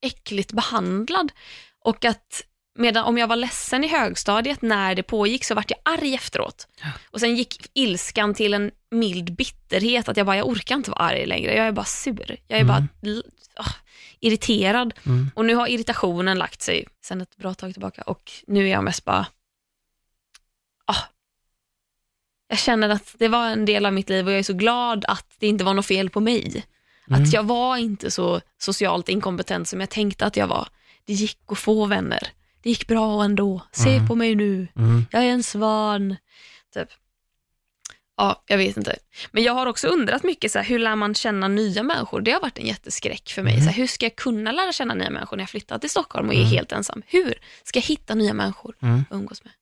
äckligt behandlad och att medan om jag var ledsen i högstadiet när det pågick så vart jag arg efteråt. Och sen gick ilskan till en mild bitterhet, att jag bara, jag orkar inte vara arg längre, jag är bara sur. Jag är Mm. bara irriterad. Mm. Och nu har irritationen lagt sig sen ett bra tag tillbaka och nu är jag mest bara, ah, jag känner att det var en del av mitt liv och jag är så glad att det inte var något fel på mig. Mm. Att jag var inte så socialt inkompetent som jag tänkte att jag var. Det gick att få vänner. Det gick bra ändå. Se Mm. på mig nu. Mm. Jag är en svan. Typ. Ja, jag vet inte. Men jag har också undrat mycket, så här, hur lär man känna nya människor? Det har varit en jätteskräck för mig. Mm. Så här, hur ska jag kunna lära känna nya människor när jag flyttar till Stockholm och är Mm. helt ensam? Hur ska jag hitta nya människor Mm. att umgås med?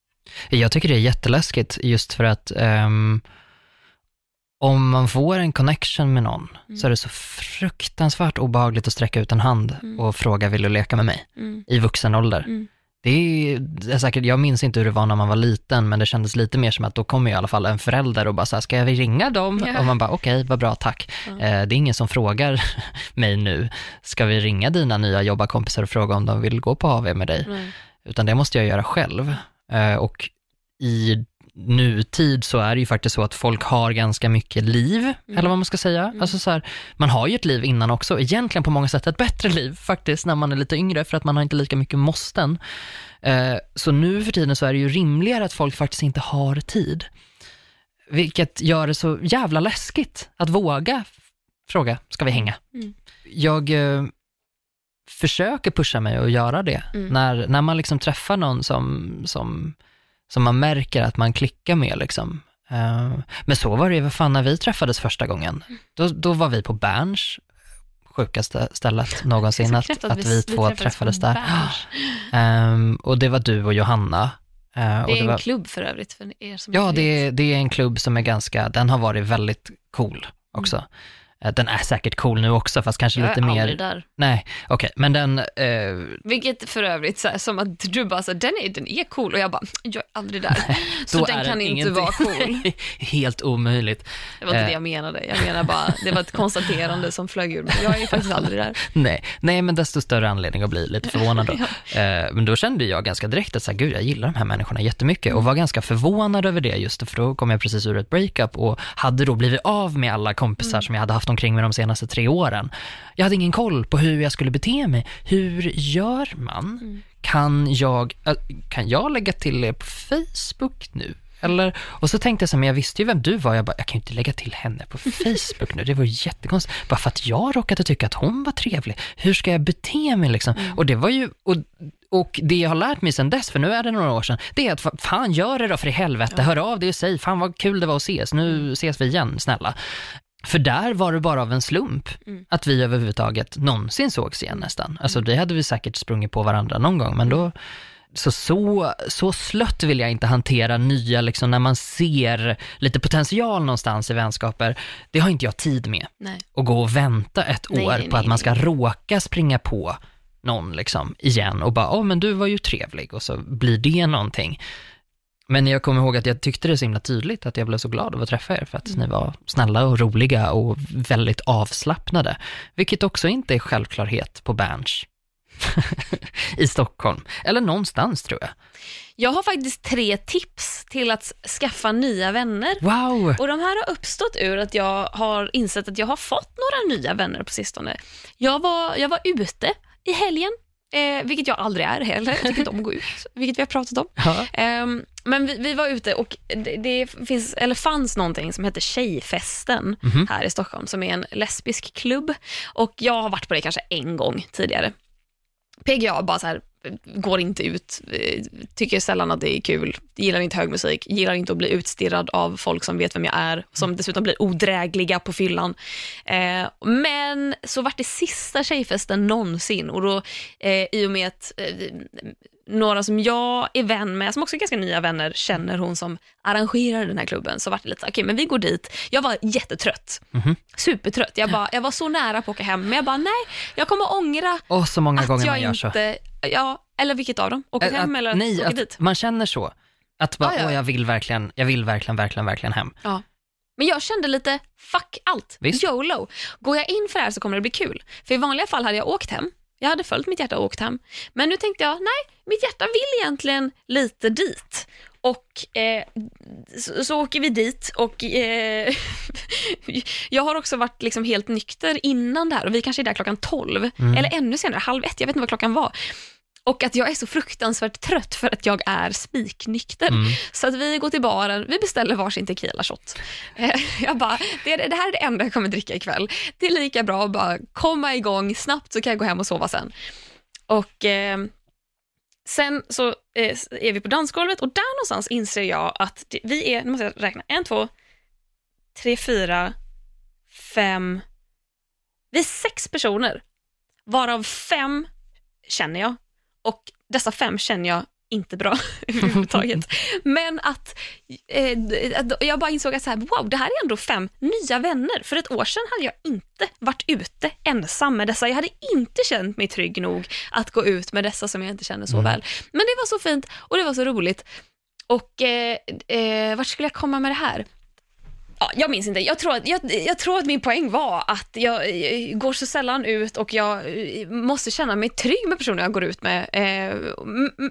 Jag tycker det är jätteläskigt just för att ehm, om man får en connection med någon Mm. så är det så fruktansvärt obehagligt att sträcka ut en hand Mm. och fråga vill du leka med mig Mm. i vuxen ålder. Mm. Det är, säkert, jag minns inte hur det var när man var liten, men det kändes lite mer som att då kommer i alla fall en förälder och bara så här, ska jag ringa dem? Ja. Och man bara, okej, vad bra, tack. Eh, det är ingen som frågar mig nu, ska vi ringa dina nya jobbarkompisar och fråga om de vill gå på AV med dig? Nej. utan det måste jag göra själv. Eh, och i nutid så är det ju faktiskt så att folk har ganska mycket liv, eller vad man ska säga. Alltså så här, man har ju ett liv innan också, egentligen på många sätt ett bättre liv faktiskt när man är lite yngre, för att man har inte lika mycket måsten. Eh, så nu för tiden så är det ju rimligare att folk faktiskt inte har tid. Vilket gör det så jävla läskigt att våga fråga, ska vi hänga? Mm. Jag eh, försöker pusha mig att göra det. Mm. När, när man liksom träffar någon som, som, som man märker att man klickar med. Liksom. Eh, men så var det ju, fan, när vi träffades första gången. Mm. Då, då var vi på Berns, sjukaste stället någonsin, att, knäppt att vi, två träffades, på där. Ehm, och det var du och Johanna. Och Det är en var, klubb för övrigt för er som Ja, det är, det är en klubb som är ganska, den har varit väldigt cool också. Mm. Eh, Den är säkert cool nu också, fast kanske Jag lite är mer... aldrig där. Nej, okej, men den... Eh, Vilket för övrigt, så här, som att du bara, så här, den, är, den är cool och jag bara, jag är aldrig där. så den är kan inte vara cool. Helt omöjligt. Det var inte Eh. det jag menade. Jag menar bara, det var ett konstaterande som flög ur mig. Jag är faktiskt aldrig där. Nej, nej, men desto större anledning att bli lite förvånad då. Eh, men då kände jag ganska direkt att så här, gud, jag gillar de här människorna jättemycket Mm. och var ganska förvånad över det just för då kom jag precis ur ett breakup och hade då blivit av med alla kompisar Mm. som jag hade haft omkring mig de senaste tre åren. Jag hade ingen koll på hur jag skulle bete mig. Hur gör man? Mm. Kan jag, äh, kan jag lägga till er på Facebook nu? Eller, och så tänkte jag så här, men jag visste ju vem du var, jag bara, jag kan ju inte lägga till henne på Facebook nu, det var ju jättekonstigt. Bara för att jag råkade tycka att hon var trevlig, hur ska jag bete mig liksom? Och det var ju, och, och det jag har lärt mig sedan dess, för nu är det några år sedan, det är att fa- fan gör det då för i helvete, hör av dig och säg, fan vad kul det var att ses, nu ses vi igen, snälla. För där var det bara av en slump Mm. att vi överhuvudtaget någonsin sågs igen nästan. Alltså det hade vi säkert sprungit på varandra någon gång, men då, så, så, så slött vill jag inte hantera nya, liksom när man ser lite potential någonstans i vänskaper. Det har inte jag tid med. Nej. Att gå och vänta ett Nej, år nej, på att man ska råka springa på någon liksom igen och bara, åh men du var ju trevlig och så blir det någonting. Men jag kommer ihåg att jag tyckte det så himla tydligt att jag blev så glad av att träffa er för att ni var snälla och roliga och väldigt avslappnade. Vilket också inte är självklarhet på Berns i Stockholm. Eller någonstans tror jag. Jag har faktiskt tre tips till att skaffa nya vänner. Wow! Och de här har uppstått ur att jag har insett att jag har fått några nya vänner på sistone. Jag var, jag var ute i helgen, eh, vilket jag aldrig är heller. Jag tycker inte om att gå ut, vilket vi har pratat om. Ja. Ehm, men vi, vi var ute och det, det finns, eller fanns någonting som heter Tjejfesten Mhm. här i Stockholm, som är en lesbisk klubb. Och jag har varit på det kanske en gång tidigare. PGA bara så här, går inte ut, eh, tycker sällan att det är kul, gillar inte hög musik, gillar inte att bli utstirrad av folk som vet vem jag är, som dessutom blir odrägliga på fyllan. Eh, men så vart det sista tjejfesten någonsin och då eh, i och med att eh, några som jag är vän med, som också är ganska nya vänner, känner hon som arrangerar den här klubben, så vart det lite så, okej men vi går dit. Jag var jättetrött, Mhm. supertrött. Jag, bara, jag var så nära på att åka hem, men jag bara nej, jag kommer ångra Och så många att gånger jag man gör så. inte, ja, eller vilket av dem? Åka Att- hem att, eller nej, åka att dit? man känner så. Att bara, Ja, ja. åh jag vill verkligen, jag vill verkligen, verkligen, verkligen hem. Ja. Men jag kände lite, fuck allt, Visst. YOLO. Går jag in för det här så kommer det bli kul. För i vanliga fall hade jag åkt hem, Jag hade följt mitt hjärta och åkt hem. Men nu tänkte jag, nej, mitt hjärta vill egentligen lite dit. Och eh, så, så åker vi dit och eh, jag har också varit liksom helt nykter innan det här och vi kanske är där klockan 12 Mm. eller ännu senare, halv ett, jag vet inte vad klockan var. Och att jag är så fruktansvärt trött för att jag är spiknykter. Mm. Så att vi går till baren, vi beställer varsin tequila shot. Eh, Jag bara, det, det här är det enda jag kommer dricka ikväll. Det är lika bra att bara komma igång snabbt så kan jag gå hem och sova sen. Och eh, sen så eh, är vi på dansgolvet och där någonstans inser jag att det, vi är, nu måste jag räkna, en, två, tre, fyra, fem, vi är sex personer. Varav fem känner jag och dessa fem känner jag inte bra överhuvudtaget. Men att, eh, att jag bara insåg att så här, wow, det här är ändå fem nya vänner. För ett år sedan hade jag inte varit ute ensam med dessa. Jag hade inte känt mig trygg nog att gå ut med dessa som jag inte känner så Mm. väl. Men det var så fint och det var så roligt. Och eh, eh, vart skulle jag komma med det här? Ja, jag minns inte. Jag tror, att, jag, jag tror att min poäng var att jag, jag, går så sällan ut och jag eh, måste känna mig trygg med personer jag går ut med. Eh,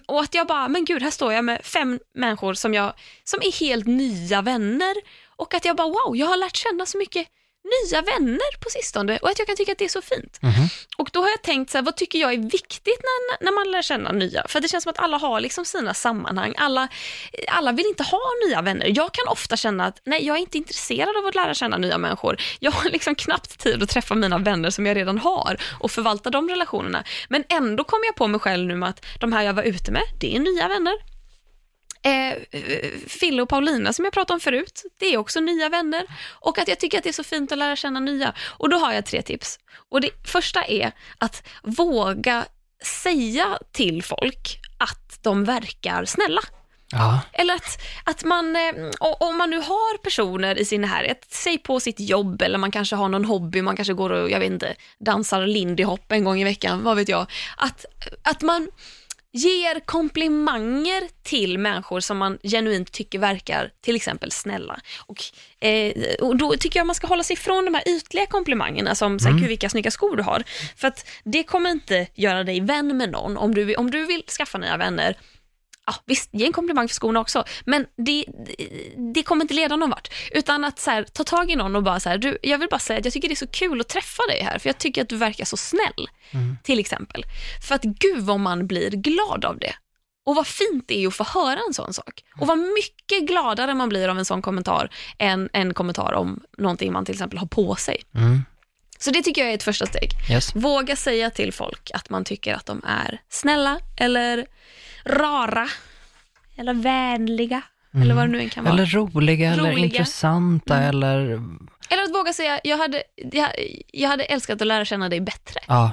och att jag bara, men gud, här står jag med fem människor som, jag, som är helt nya vänner. Och att jag bara, wow, jag har lärt känna så mycket nya vänner på sistone och att jag kan tycka att det är så fint. Mhm. Och då har jag tänkt så här, vad tycker jag är viktigt när, när man lär känna nya? För det känns som att alla har liksom sina sammanhang. Alla, alla vill inte ha nya vänner. Jag kan ofta känna att nej, jag är inte intresserad av att lära känna nya människor. Jag har liksom knappt tid att träffa mina vänner som jag redan har och förvalta de relationerna. Men ändå kommer jag på mig själv nu med att de här jag var ute med, det är nya vänner. Eh, Fille och Paulina som jag pratade om förut, det är också nya vänner. Och att jag tycker att det är så fint att lära känna nya. Och då har jag tre tips. Och det första är att våga säga till folk att de verkar snälla. Ja. Eller att, att man, eh, om man nu har personer i sin närhet, säg på sitt jobb eller man kanske har någon hobby, man kanske går och, jag vet inte, dansar lindy hop en gång i veckan, vad vet jag. Att, att man ger komplimanger till människor som man genuint tycker verkar till exempel snälla. Och, eh, och då tycker jag man ska hålla sig ifrån de här ytliga komplimangerna som mm. gud vilka snygga skor du har. För att det kommer inte göra dig vän med någon. Om du, om du vill skaffa nya vänner, ja, visst, ge en komplimang för skorna också, men det, det, det kommer inte leda någon vart. Utan att så här, ta tag i någon och bara så här, du, jag vill bara säga att jag tycker det är så kul att träffa dig här, för jag tycker att du verkar så snäll, till exempel. För att gud vad man blir glad av det. Och vad fint det är att få höra en sån sak. Och vad mycket gladare man blir av en sån kommentar än en kommentar om någonting man till exempel har på sig. Mm. Så det tycker jag är ett första steg. Yes. Våga säga till folk att man tycker att de är snälla eller rara eller vänliga eller vad det nu än kan vara. Eller roliga, eller Roliga. intressanta, Mm. eller Eller att våga säga, jag hade, jag, jag hade älskat att lära känna dig bättre. ja.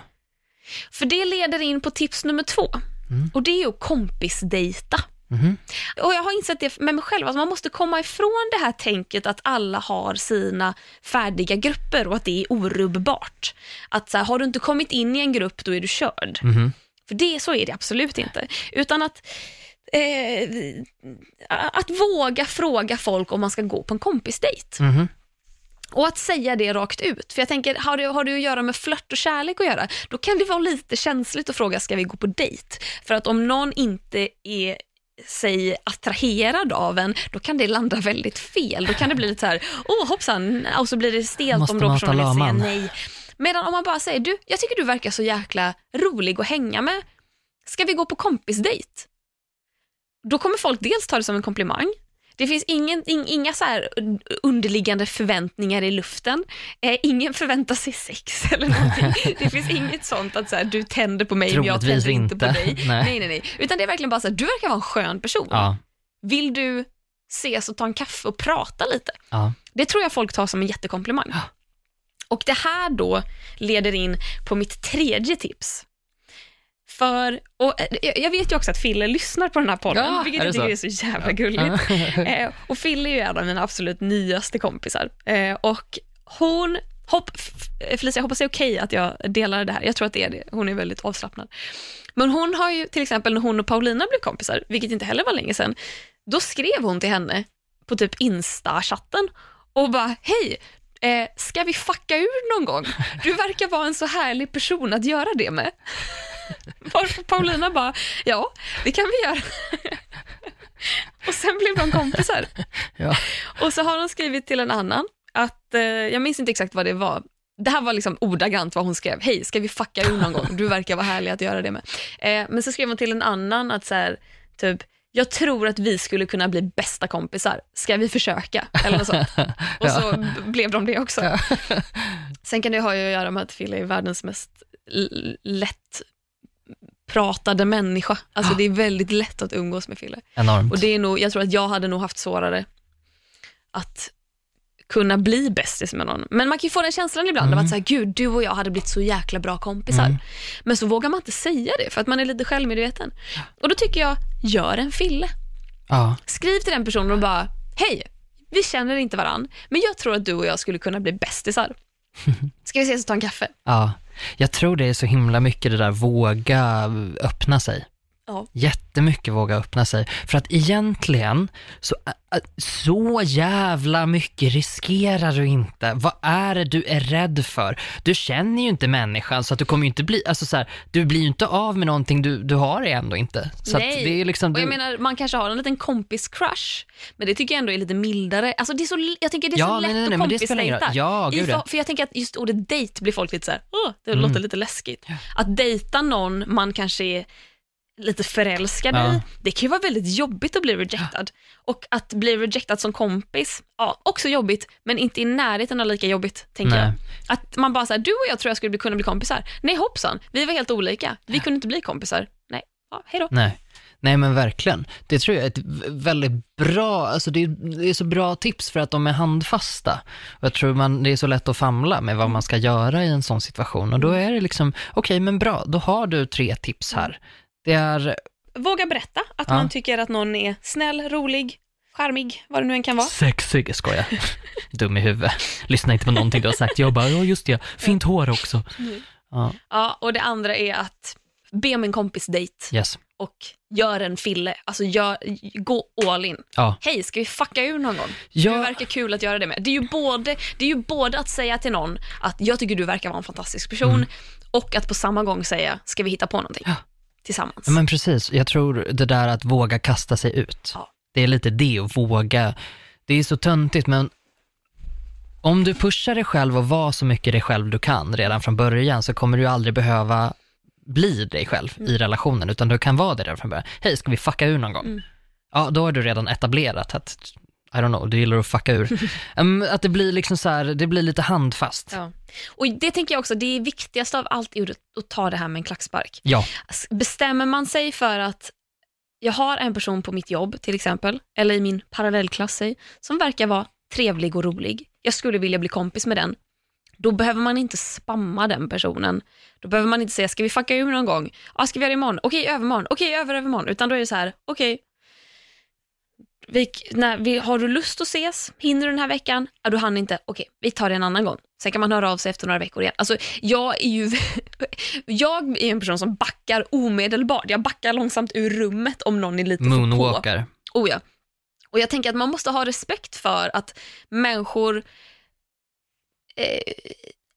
För det leder in på tips nummer två. Mm. Och det är ju kompisdejta. Mhm. Och jag har insett det med mig själv, att man måste komma ifrån det här tänket att alla har sina färdiga grupper och att det är orubbbart. Att så här, har du inte kommit in i en grupp, då är du körd. Mhm. För det, så är det absolut inte. Utan att, eh, att våga fråga folk om man ska gå på en kompisdejt. Mhm. Och att säga det rakt ut. För jag tänker, har det, har det att göra med flört och kärlek att göra, då kan det vara lite känsligt att fråga, ska vi gå på dejt? För att om någon inte är sig attraherad av en, då kan det landa väldigt fel. Då kan det bli lite så här, åh hoppsan, och så blir det stelt Måste om då personen vill säga nej. Medan om man bara säger, du, jag tycker du verkar så jäkla rolig att hänga med, ska vi gå på kompisdejt? Då kommer folk dels ta det som en komplimang, det finns ingen, ing, inga så här underliggande förväntningar i luften. Eh, ingen förväntar sig sex eller någonting. Det finns inget sånt att så här, du tänder på mig men jag Troligtvis tänder inte på dig. Nej. nej, nej, nej. Utan det är verkligen bara så här, du verkar vara en skön person. Ja. Vill du ses och ta en kaffe och prata lite? Ja. Det tror jag folk tar som en jättekomplimang. Och det här då leder in på mitt tredje tips. För, och eh, jag- vet ju också att Fille lyssnar på den här podden, Ja, vilket jag tycker så? är så jävla gulligt. Eh, och Fille är ju en av mina absolut nyaste kompisar. Eh, och hon, hopp, Felicia, jag hoppas det är okej att jag delar det här. Jag tror att det är det. Hon är väldigt avslappnad. Men hon har ju till exempel när hon och Paulina blev kompisar, vilket inte heller var länge sedan, då skrev hon till henne på typ Insta-chatten och bara, hej, Eh, ska vi fucka ur någon gång? Du verkar vara en så härlig person att göra det med. Varför Paulina bara, ja, det kan vi göra. och sen blev de kompisar. Ja. Och så har hon skrivit till en annan att, eh, jag minns inte exakt vad det var, det här var liksom ordagrant vad hon skrev. Hej, ska vi fucka ur någon gång? Du verkar vara härlig att göra det med. Eh, men så skrev hon till en annan att så här, typ, jag tror att vi skulle kunna bli bästa kompisar. Ska vi försöka? Eller något sånt. Och så b- blev de det också. Sen kan det ha att göra med att Fille är världens mest lätt pratade människa. Alltså det är väldigt lätt att umgås med Fille. Enormt. Och det är nog, jag tror att jag hade nog haft svårare att kunna bli bästis med någon. Men man kan ju få den känslan ibland av att säga, gud du och jag hade blivit så jäkla bra kompisar. Mm. Men så vågar man inte säga det för att man är lite självmedveten. Och då tycker jag, gör en fille. Ja. Skriv till den personen och bara, hej, vi känner inte varann, men jag tror att du och jag skulle kunna bli bästisar. Ska vi ses och ta en kaffe? Ja, jag tror det är så himla mycket det där våga öppna sig. Ja. Jättemycket våga öppna sig. För att egentligen, så, så jävla mycket riskerar du inte. Vad är det du är rädd för? Du känner ju inte människan så att du kommer ju inte bli, alltså så här, du blir ju inte av med någonting du, du har det ändå inte. Så Nej. Det är liksom, Och jag du, menar, man kanske har en liten kompis-crush, men det tycker jag ändå är lite mildare. Alltså det är så, jag tänker det är Ja, så nej, lätt nej, nej, att kompisdejta. Ja, gud. För jag tänker att just ordet dejt blir folk lite så här, "Åh, det Mm. låter lite läskigt. Att dejta någon man kanske är lite förälskad Ja. i, det kan ju vara väldigt jobbigt att bli rejectad. Och att bli rejectad som kompis, ja, också jobbigt, men inte i närheten av lika jobbigt, tänker Nej. jag. Att man bara säger du och jag tror jag skulle kunna bli kompisar. Nej hoppsan, vi var helt olika. Vi kunde inte bli kompisar. Nej, ja, hej då. Nej. Nej men verkligen. Det tror jag är ett väldigt bra, alltså det är, det är så bra tips för att de är handfasta. Och jag tror man, det är så lätt att famla med vad man ska göra i en sån situation. Och då är det liksom, okej men bra, då har du tre tips här. Det är Våga berätta att Ja. man tycker att någon är snäll, rolig, charmig, vad det nu än kan vara. sexig, skojar. Dum i huvudet. Lyssna inte på någonting du har sagt. Jag bara, ja just det, fint hår också. Ja, Ja, och det andra är att be om en kompis dejt yes. och gör en fille. Alltså gör, gå all in. Ja. Hej, ska vi fucka ur någon gång? Ja. Det verkar kul att göra det med. Det är, ju både, det är ju både att säga till någon att jag tycker du verkar vara en fantastisk person och att på samma gång säga, ska vi hitta på någonting Ja. Tillsammans? Men precis, jag tror det där att våga kasta sig ut. Ja. Det är lite det, att våga. Det är så töntigt, men om du pushar dig själv och var så mycket dig själv du kan redan från början så kommer du aldrig behöva bli dig själv i relationen, utan du kan vara det redan från början. Hej, ska vi fucka ur någon gång? Mm. Ja, då har du redan etablerat att, I don't know, du gillar att fucka ur. Em, att det blir liksom så här, det blir lite handfast. Ja. Och det tänker jag också, det är viktigast av allt är att ta det här med en klackspark. Ja, Bestämmer man sig för att jag har en person på mitt jobb till exempel, eller i min parallellklass, säg, som verkar vara trevlig och rolig. Jag skulle vilja bli kompis med den. Då behöver man inte spamma den personen. Då behöver man inte säga, ska vi fucka ur någon gång? Ja, ska vi göra det imorgon? Okej, övermorgon. Okej, över övermorgon. Utan då är det så här, okej, vi, när vi, har du lust att ses? Hinner du den här veckan? Ja, du hann inte. Okej, vi tar det en annan gång. Sen kan man höra av sig efter några veckor igen. Alltså, jag är ju jag är en person som backar omedelbart. Jag backar långsamt ur rummet om någon är lite för på. moonwalker. Oh ja. Och jag tänker att man måste ha respekt för att människor, eh,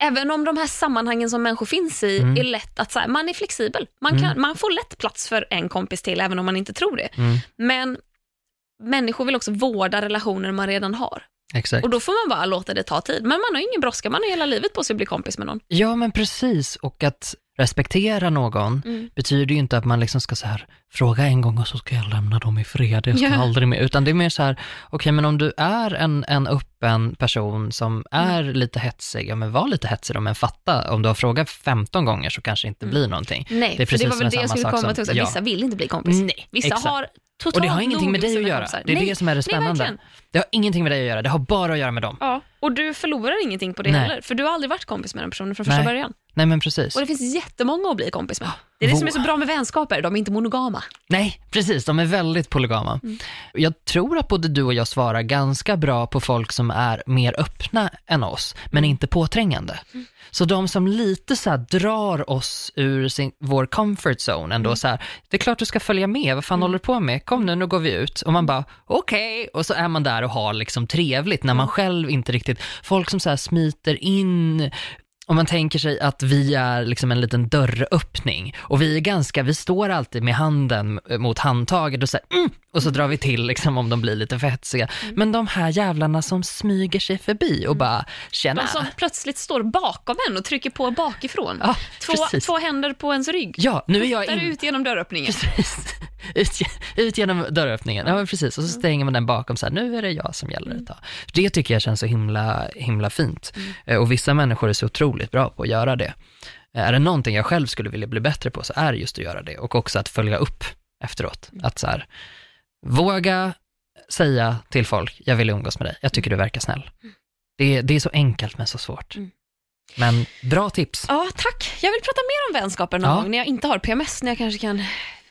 även om de här sammanhangen som människor finns i Mm. är lätt att, så här, man är flexibel. Man, kan, man får lätt plats för en kompis till även om man inte tror det. Mm, Men människor vill också vårda relationer man redan har. exakt. Och då får man bara låta det ta tid. Men man har ingen brådska, man har hela livet på sig att bli kompis med någon. Ja, men precis. Och att respektera någon Mm. betyder ju inte att man liksom ska så här, fråga en gång och så ska jag lämna dem i fred, jag ska Ja. aldrig mer. Utan det är mer så här, okej men om du är en, en öppen person som är lite hetsig, ja men var lite hetsig då, men fatta, om du har frågat 15 gånger så kanske inte blir någonting. Nej, Det är för det precis var väl det jag skulle komma som- till också. ja. Vissa vill inte bli kompis. Nej, Vissa exakt. har totalt Och det har ingenting med dig att göra. Det är Nej. det som är det Nej, spännande. verkligen. det har ingenting med dig att göra, det har bara att göra med dem. Ja, och du förlorar ingenting på det Nej. heller, för du har aldrig varit kompis med den personen från första Nej. början. Nej men precis. Och det finns jättemånga att bli kompis med. Det är det som är så bra med vänskaper, de är inte monogama. Nej, precis. De är väldigt polygama. Mm. Jag tror att både du och jag svarar ganska bra på folk som är mer öppna än oss, men Mm. inte påträngande. Så de som lite så drar oss ur sin, vår comfort zone ändå Mm. så här, det är klart du ska följa med, vad fan håller du på med? Kom nu, nu går vi ut. Och man bara, okej, och så är man där och har liksom trevligt när man Mm. själv inte riktigt, folk som så smiter in om man tänker sig att vi är liksom en liten dörröppning och vi är ganska, vi står alltid med handen mot handtaget och så här, mm, och så drar vi till liksom om de blir lite för hetsiga. Mm. Men de här jävlarna som smyger sig förbi och bara, tjena. De som plötsligt står bakom en och trycker på bakifrån. Ja, två, två händer på ens rygg. Ja, nu är jag in... ut genom dörröppningen. Precis. Ut, ut genom dörröppningen. Ja, precis. Och så stänger man den bakom så här, nu är det jag som gäller ett tag. Det tycker jag känns så himla, himla fint. Eh, Och vissa människor är så otroligt bra på att göra det. Eh, Är det någonting jag själv skulle vilja bli bättre på så är det just att göra det. Och också att följa upp efteråt. Att så här, våga säga till folk, jag vill umgås med dig, jag tycker du verkar snäll. Det, är- det är så enkelt men så svårt. Mm. Men bra tips. Ja, tack. Jag vill prata mer om vänskaper någon Ja. gång när jag inte har PMS, när jag kanske kan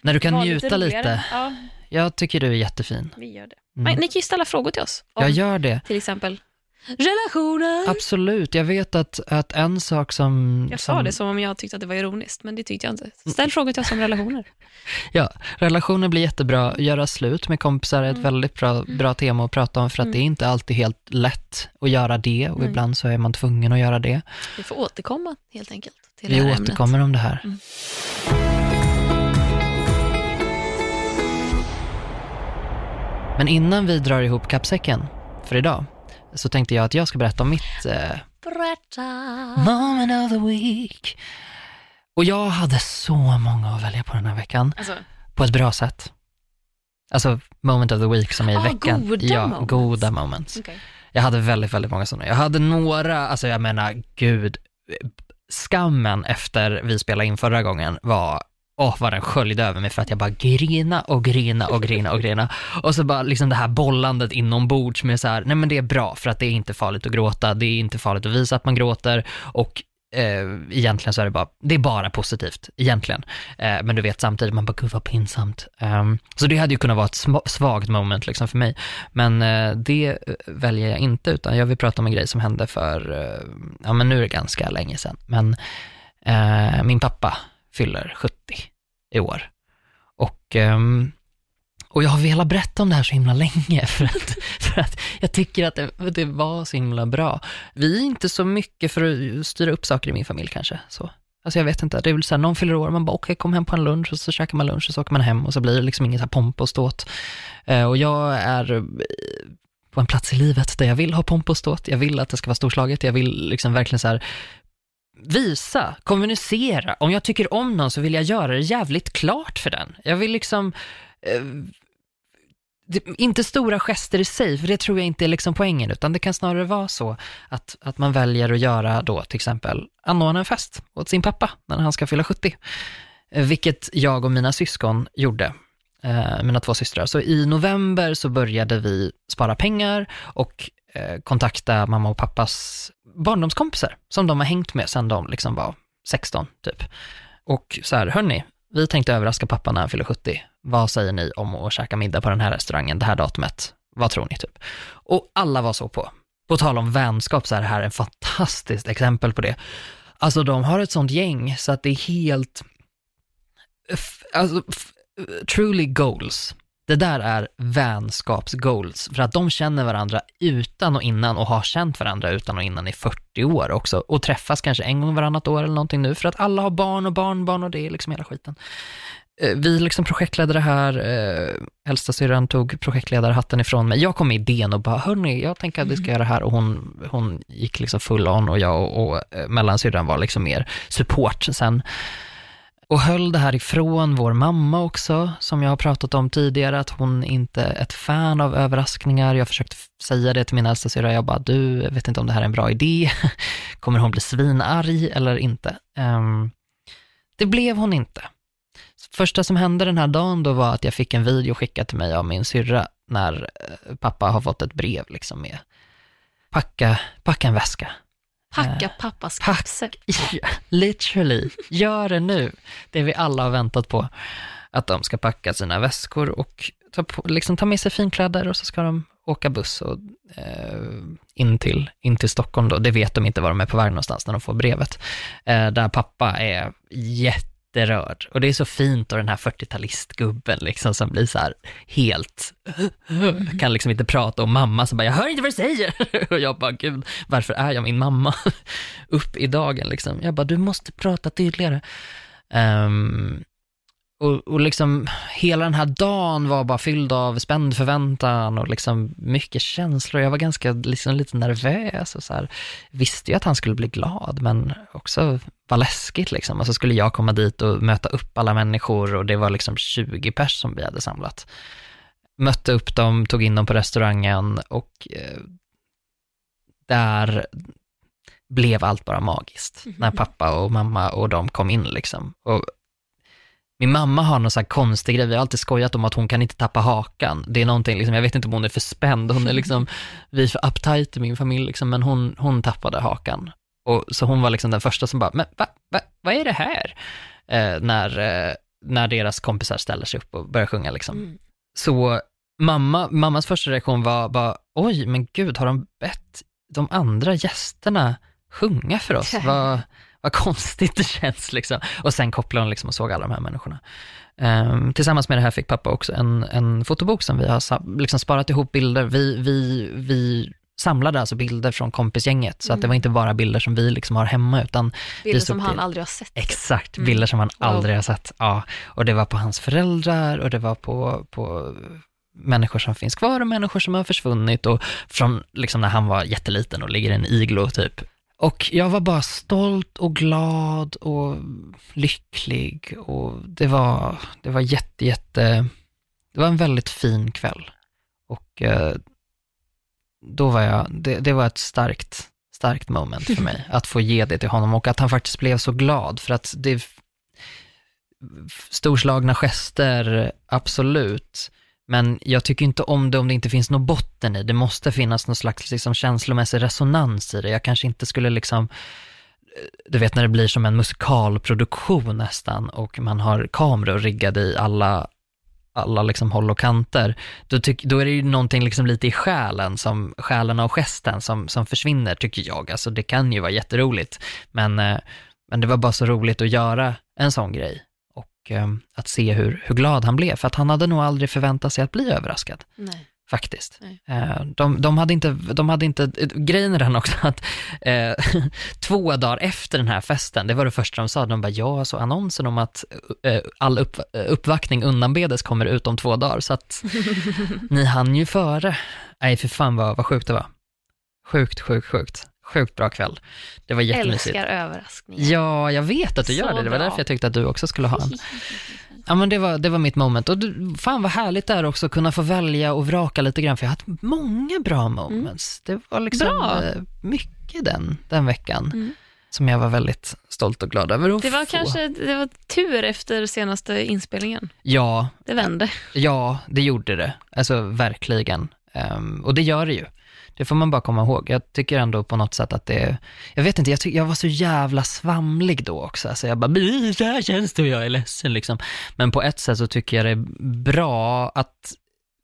När du kan njuta lite. roligare. Ja, Jag tycker du är jättefin. vi gör det. Mm. Men ni kan ju ställa frågor till oss. Om Jag gör det. till exempel relationer. Absolut, jag vet att, att en sak som... Jag som, sa det som om jag tyckte att det var ironiskt, men det tyckte jag inte. Ställ frågor till oss om relationer. Ja, relationer blir jättebra. Göra slut med kompisar är ett Mm. väldigt bra, bra tema att prata om för att Mm. det är inte alltid helt lätt att göra det och Nej. ibland så är man tvungen att göra det. Vi får återkomma helt enkelt till Vi det här återkommer om det här. Mm. Men innan vi drar ihop kappsäcken för idag så tänkte jag att jag ska berätta om mitt eh. Berätta. moment of the week. Och jag hade så många att välja på den här veckan. Alltså, på ett bra sätt. Alltså moment of the week som är i Ah, veckan. goda ja, moments. goda moments. okej. Jag hade väldigt, väldigt många sådana. Jag hade några, alltså jag menar, gud, skammen efter vi spelade in förra gången var, åh vad den sköljde över mig för att jag bara grina och grina och grina och grina. Och så bara liksom det här bollandet inombords med så här, nej men det är bra för att det är inte farligt att gråta, det är inte farligt att visa att man gråter och eh, egentligen så är det bara, det är bara positivt egentligen. Eh, men du vet samtidigt, man bara gud vad pinsamt. Um, så det hade ju kunnat vara ett svagt moment liksom för mig. Men eh, det eh, väljer jag inte, utan jag vill prata om en grej som hände för, eh, ja men nu är det ganska länge sedan, men eh, min pappa fyller 70 i år. Och, ehm, och jag har velat berätta om det här så himla länge för att, för att jag tycker att det, det var så himla bra. Vi är inte så mycket för att styra upp saker i min familj kanske. Så. Alltså jag vet inte, det är väl så här, någon fyller år, man bara okej, kom hem på en lunch och så käkar man lunch och så åker man hem och så blir det liksom inget så här pomp och ståt. Eh, och jag är eh, på en plats i livet där jag vill ha pomp och ståt, jag vill att det ska vara storslaget, jag vill liksom verkligen så här visa, kommunicera. Om jag tycker om någon så vill jag göra det jävligt klart för den. Jag vill liksom, eh, inte stora gester i sig, för det tror jag inte är liksom poängen, utan det kan snarare vara så att, att man väljer att göra då till exempel anordna en fest åt sin pappa när han ska fylla 70. Eh, vilket jag och mina syskon gjorde, eh, mina två systrar. Så i november så började vi spara pengar och eh, kontakta mamma och pappas barndomskompisar som de har hängt med sedan de liksom var 16 typ. Och så här, hörni, vi tänkte överraska pappa när han fyller 70. Vad säger ni om att käka middag på den här restaurangen, det här datumet? Vad tror ni typ? Och alla var så på. På tal om vänskap så är det här ett fantastiskt exempel på det. Alltså de har ett sånt gäng så att det är helt, alltså truly goals. Det där är vänskapsgoals, för att de känner varandra utan och innan och har känt varandra utan och innan i 40 år också och träffas kanske en gång varannat år eller någonting nu för att alla har barn och barnbarn och det är liksom hela skiten. Eh, Vi liksom projektledde det här, eh, äldsta syrran tog projektledarhatten ifrån mig. Jag kom med idén och bara, hörni, jag tänker att vi ska göra det här och hon, hon gick liksom full on och jag och, och eh, mellansyrran var liksom mer support sen och höll det här ifrån vår mamma också, som jag har pratat om tidigare, att hon inte är ett fan av överraskningar. Jag försökte säga det till min äldsta syrra, jag bara, du, vet inte om det här är en bra idé. Kommer hon bli svinarg eller inte? Um, det blev hon inte. Första som hände den här dagen då var att jag fick en video skickad till mig av min syrra när eh, pappa har fått ett brev liksom med packa, packa en väska. Packa pappas kasse. Ja, literally, gör det nu. Det vi alla har väntat på. Att de ska packa sina väskor och ta, på, liksom ta med sig finkläder och så ska de åka buss och, eh, in, till, in till Stockholm då. Det vet de inte var de är på väg någonstans när de får brevet. Eh, där pappa är jätterörd. Och det är så fint och den här 40-talistgubben liksom som blir så här helt, kan liksom inte prata och mamma som bara, jag hör inte vad du säger. och jag bara, gud, varför är jag min mamma? Upp i dagen liksom. Jag bara, du måste prata tydligare. Um, och, och liksom hela den här dagen var bara fylld av spänd förväntan och liksom mycket känslor. Jag var ganska liksom lite nervös och så här. Visste ju att han skulle bli glad, men också var läskigt liksom. Och så skulle jag komma dit och möta upp alla människor och det var liksom 20 pers som vi hade samlat. Mötte upp dem, tog in dem på restaurangen och eh, där blev allt bara magiskt. Mm -hmm. När pappa och mamma och de kom in liksom. Och min mamma har någon sån här konstig grej, vi har alltid skojat om att hon kan inte tappa hakan. Det är någonting, liksom, jag vet inte om hon är för spänd, hon är liksom, vi är för uptight i min familj, liksom, men hon, hon tappade hakan. Och, så hon var liksom den första som bara, men va, va, vad är det här? Eh, när, eh, när deras kompisar ställer sig upp och börjar sjunga liksom. Mm. Så mamma, mammas första reaktion var bara, oj, men gud, har de bett de andra gästerna sjunga för oss? Vad, vad konstigt det känns liksom. Och sen kopplade hon liksom och såg alla de här människorna. Um, tillsammans med det här fick pappa också en, en fotobok som vi har liksom sparat ihop bilder. Vi, vi, vi samlade alltså bilder från kompisgänget, så mm. att det var inte bara bilder som vi liksom har hemma, utan Bilder som han aldrig har sett. Exakt, mm. bilder som han aldrig har sett. Ja, och det var på hans föräldrar och det var på, på människor som finns kvar och människor som har försvunnit och från liksom när han var jätteliten och ligger i en iglo typ och jag var bara stolt och glad och lycklig och det var, det var jätte, jätte, det var en väldigt fin kväll. Och eh, då var jag, det, det var ett starkt, starkt moment för mig, att få ge det till honom och att han faktiskt blev så glad för att det, storslagna gester, absolut, men jag tycker inte om det om det inte finns någon botten i. Det måste finnas någon slags liksom, känslomässig resonans i det. Jag kanske inte skulle liksom, eh, du vet när det blir som en musikalproduktion nästan och man har kameror riggade i alla, alla liksom håll och kanter, då, tyck, då är det ju någonting liksom lite i själen, som, själen och gesten som, som försvinner tycker jag. Alltså det kan ju vara jätteroligt, men, eh, men det var bara så roligt att göra en sån grej och eh, att se hur, hur glad han blev, för att han hade nog aldrig förväntat sig att bli överraskad. Nej. Faktiskt. Nej. Eh, de, de, hade inte, de hade inte, grejen är den också att eh, två dagar efter den här festen, det var det första de sa, de bara ja, så annonsen om att eh, all upp, uppvaktning undanbedes kommer ut om två dagar, så att ni hann ju före. Nej, för fan vad, vad sjukt det var. Sjukt, sjukt, sjukt sjukt bra kväll. Det var jättemysigt. Älskar överraskningar. Ja, jag vet att du Så gör det. Det var bra. därför jag tyckte att du också skulle ha en. Ja, men det var, det var mitt moment. Och du, fan vad härligt det är också att kunna få välja och vraka lite grann, för jag har haft många bra moments. Det var liksom Bra. eh, mycket den, den veckan. Mm. Som jag var väldigt stolt och glad över att Det var få. kanske det var tur efter senaste inspelningen. Ja, Det vände. ja, det gjorde det. Alltså verkligen. Ehm, och det gör det ju. Det får man bara komma ihåg. Jag tycker ändå på något sätt att det, jag vet inte, jag, tyck, jag var så jävla svamlig då också. Alltså jag bara, "Bli, så här känns det och jag är ledsen liksom. Men på ett sätt så tycker jag det är bra att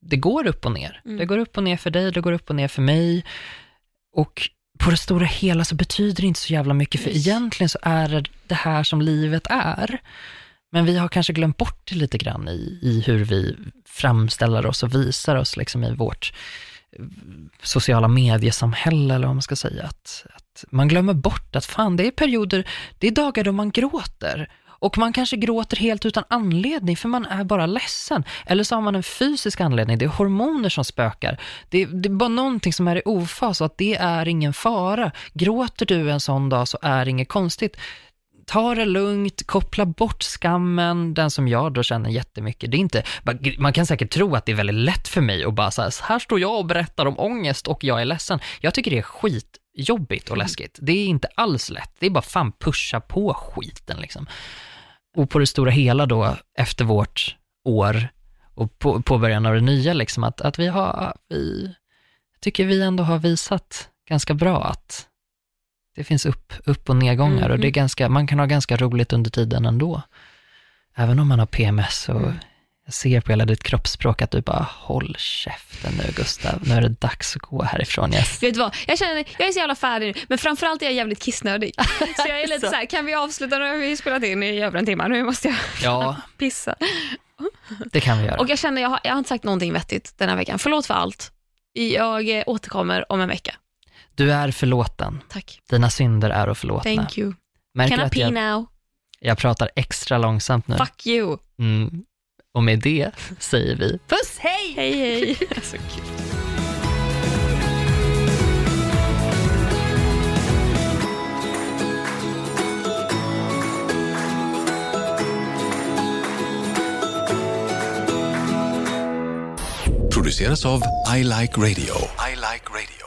det går upp och ner. Mm. Det går upp och ner för dig, det går upp och ner för mig. Och på det stora hela så betyder det inte så jävla mycket, för Nej. egentligen så är det det här som livet är. Men vi har kanske glömt bort det lite grann i, i hur vi framställer oss och visar oss liksom i vårt sociala mediesamhälle, eller vad man ska säga. Att, att man glömmer bort att fan, det är perioder, det är dagar då man gråter. Och man kanske gråter helt utan anledning, för man är bara ledsen. Eller så har man en fysisk anledning, det är hormoner som spökar. Det, det är bara någonting som är i ofas och att det är ingen fara. Gråter du en sån dag så är det inget konstigt ta det lugnt, koppla bort skammen, den som jag då känner jättemycket. Det är inte, man kan säkert tro att det är väldigt lätt för mig att bara så här, här står jag och berättar om ångest och jag är ledsen. Jag tycker det är skitjobbigt och läskigt. Det är inte alls lätt. Det är bara fan pusha på skiten liksom. Och på det stora hela då, efter vårt år och på, på början av det nya, liksom, att, att vi har, vi, tycker vi ändå har visat ganska bra att det finns upp, upp och nedgångar Mm, och det är ganska, man kan ha ganska roligt under tiden ändå. Även om man har PMS och Mm. jag ser på hela ditt kroppsspråk att du bara, håll käften nu Gustav, nu är det dags att gå härifrån. Yes. Vet du vad, jag känner jag är så jävla färdig nu, men framförallt är jag jävligt kissnödig. Så jag är lite Så. så här, kan vi avsluta nu? har vi spelat in i över en timme, nu måste jag Ja, pissa. det kan vi göra. Och jag känner, jag har, jag har inte sagt någonting vettigt den här veckan. Förlåt för allt. Jag återkommer om en vecka. Du är förlåten. Tack. Dina synder är att förlåtna. Thank you. Märker Can I pee jag, now? jag pratar extra långsamt nu. Fuck you. Mm. Och med det säger vi puss, hej! Hej hej. så kul. Produceras av I Like Radio. I like radio.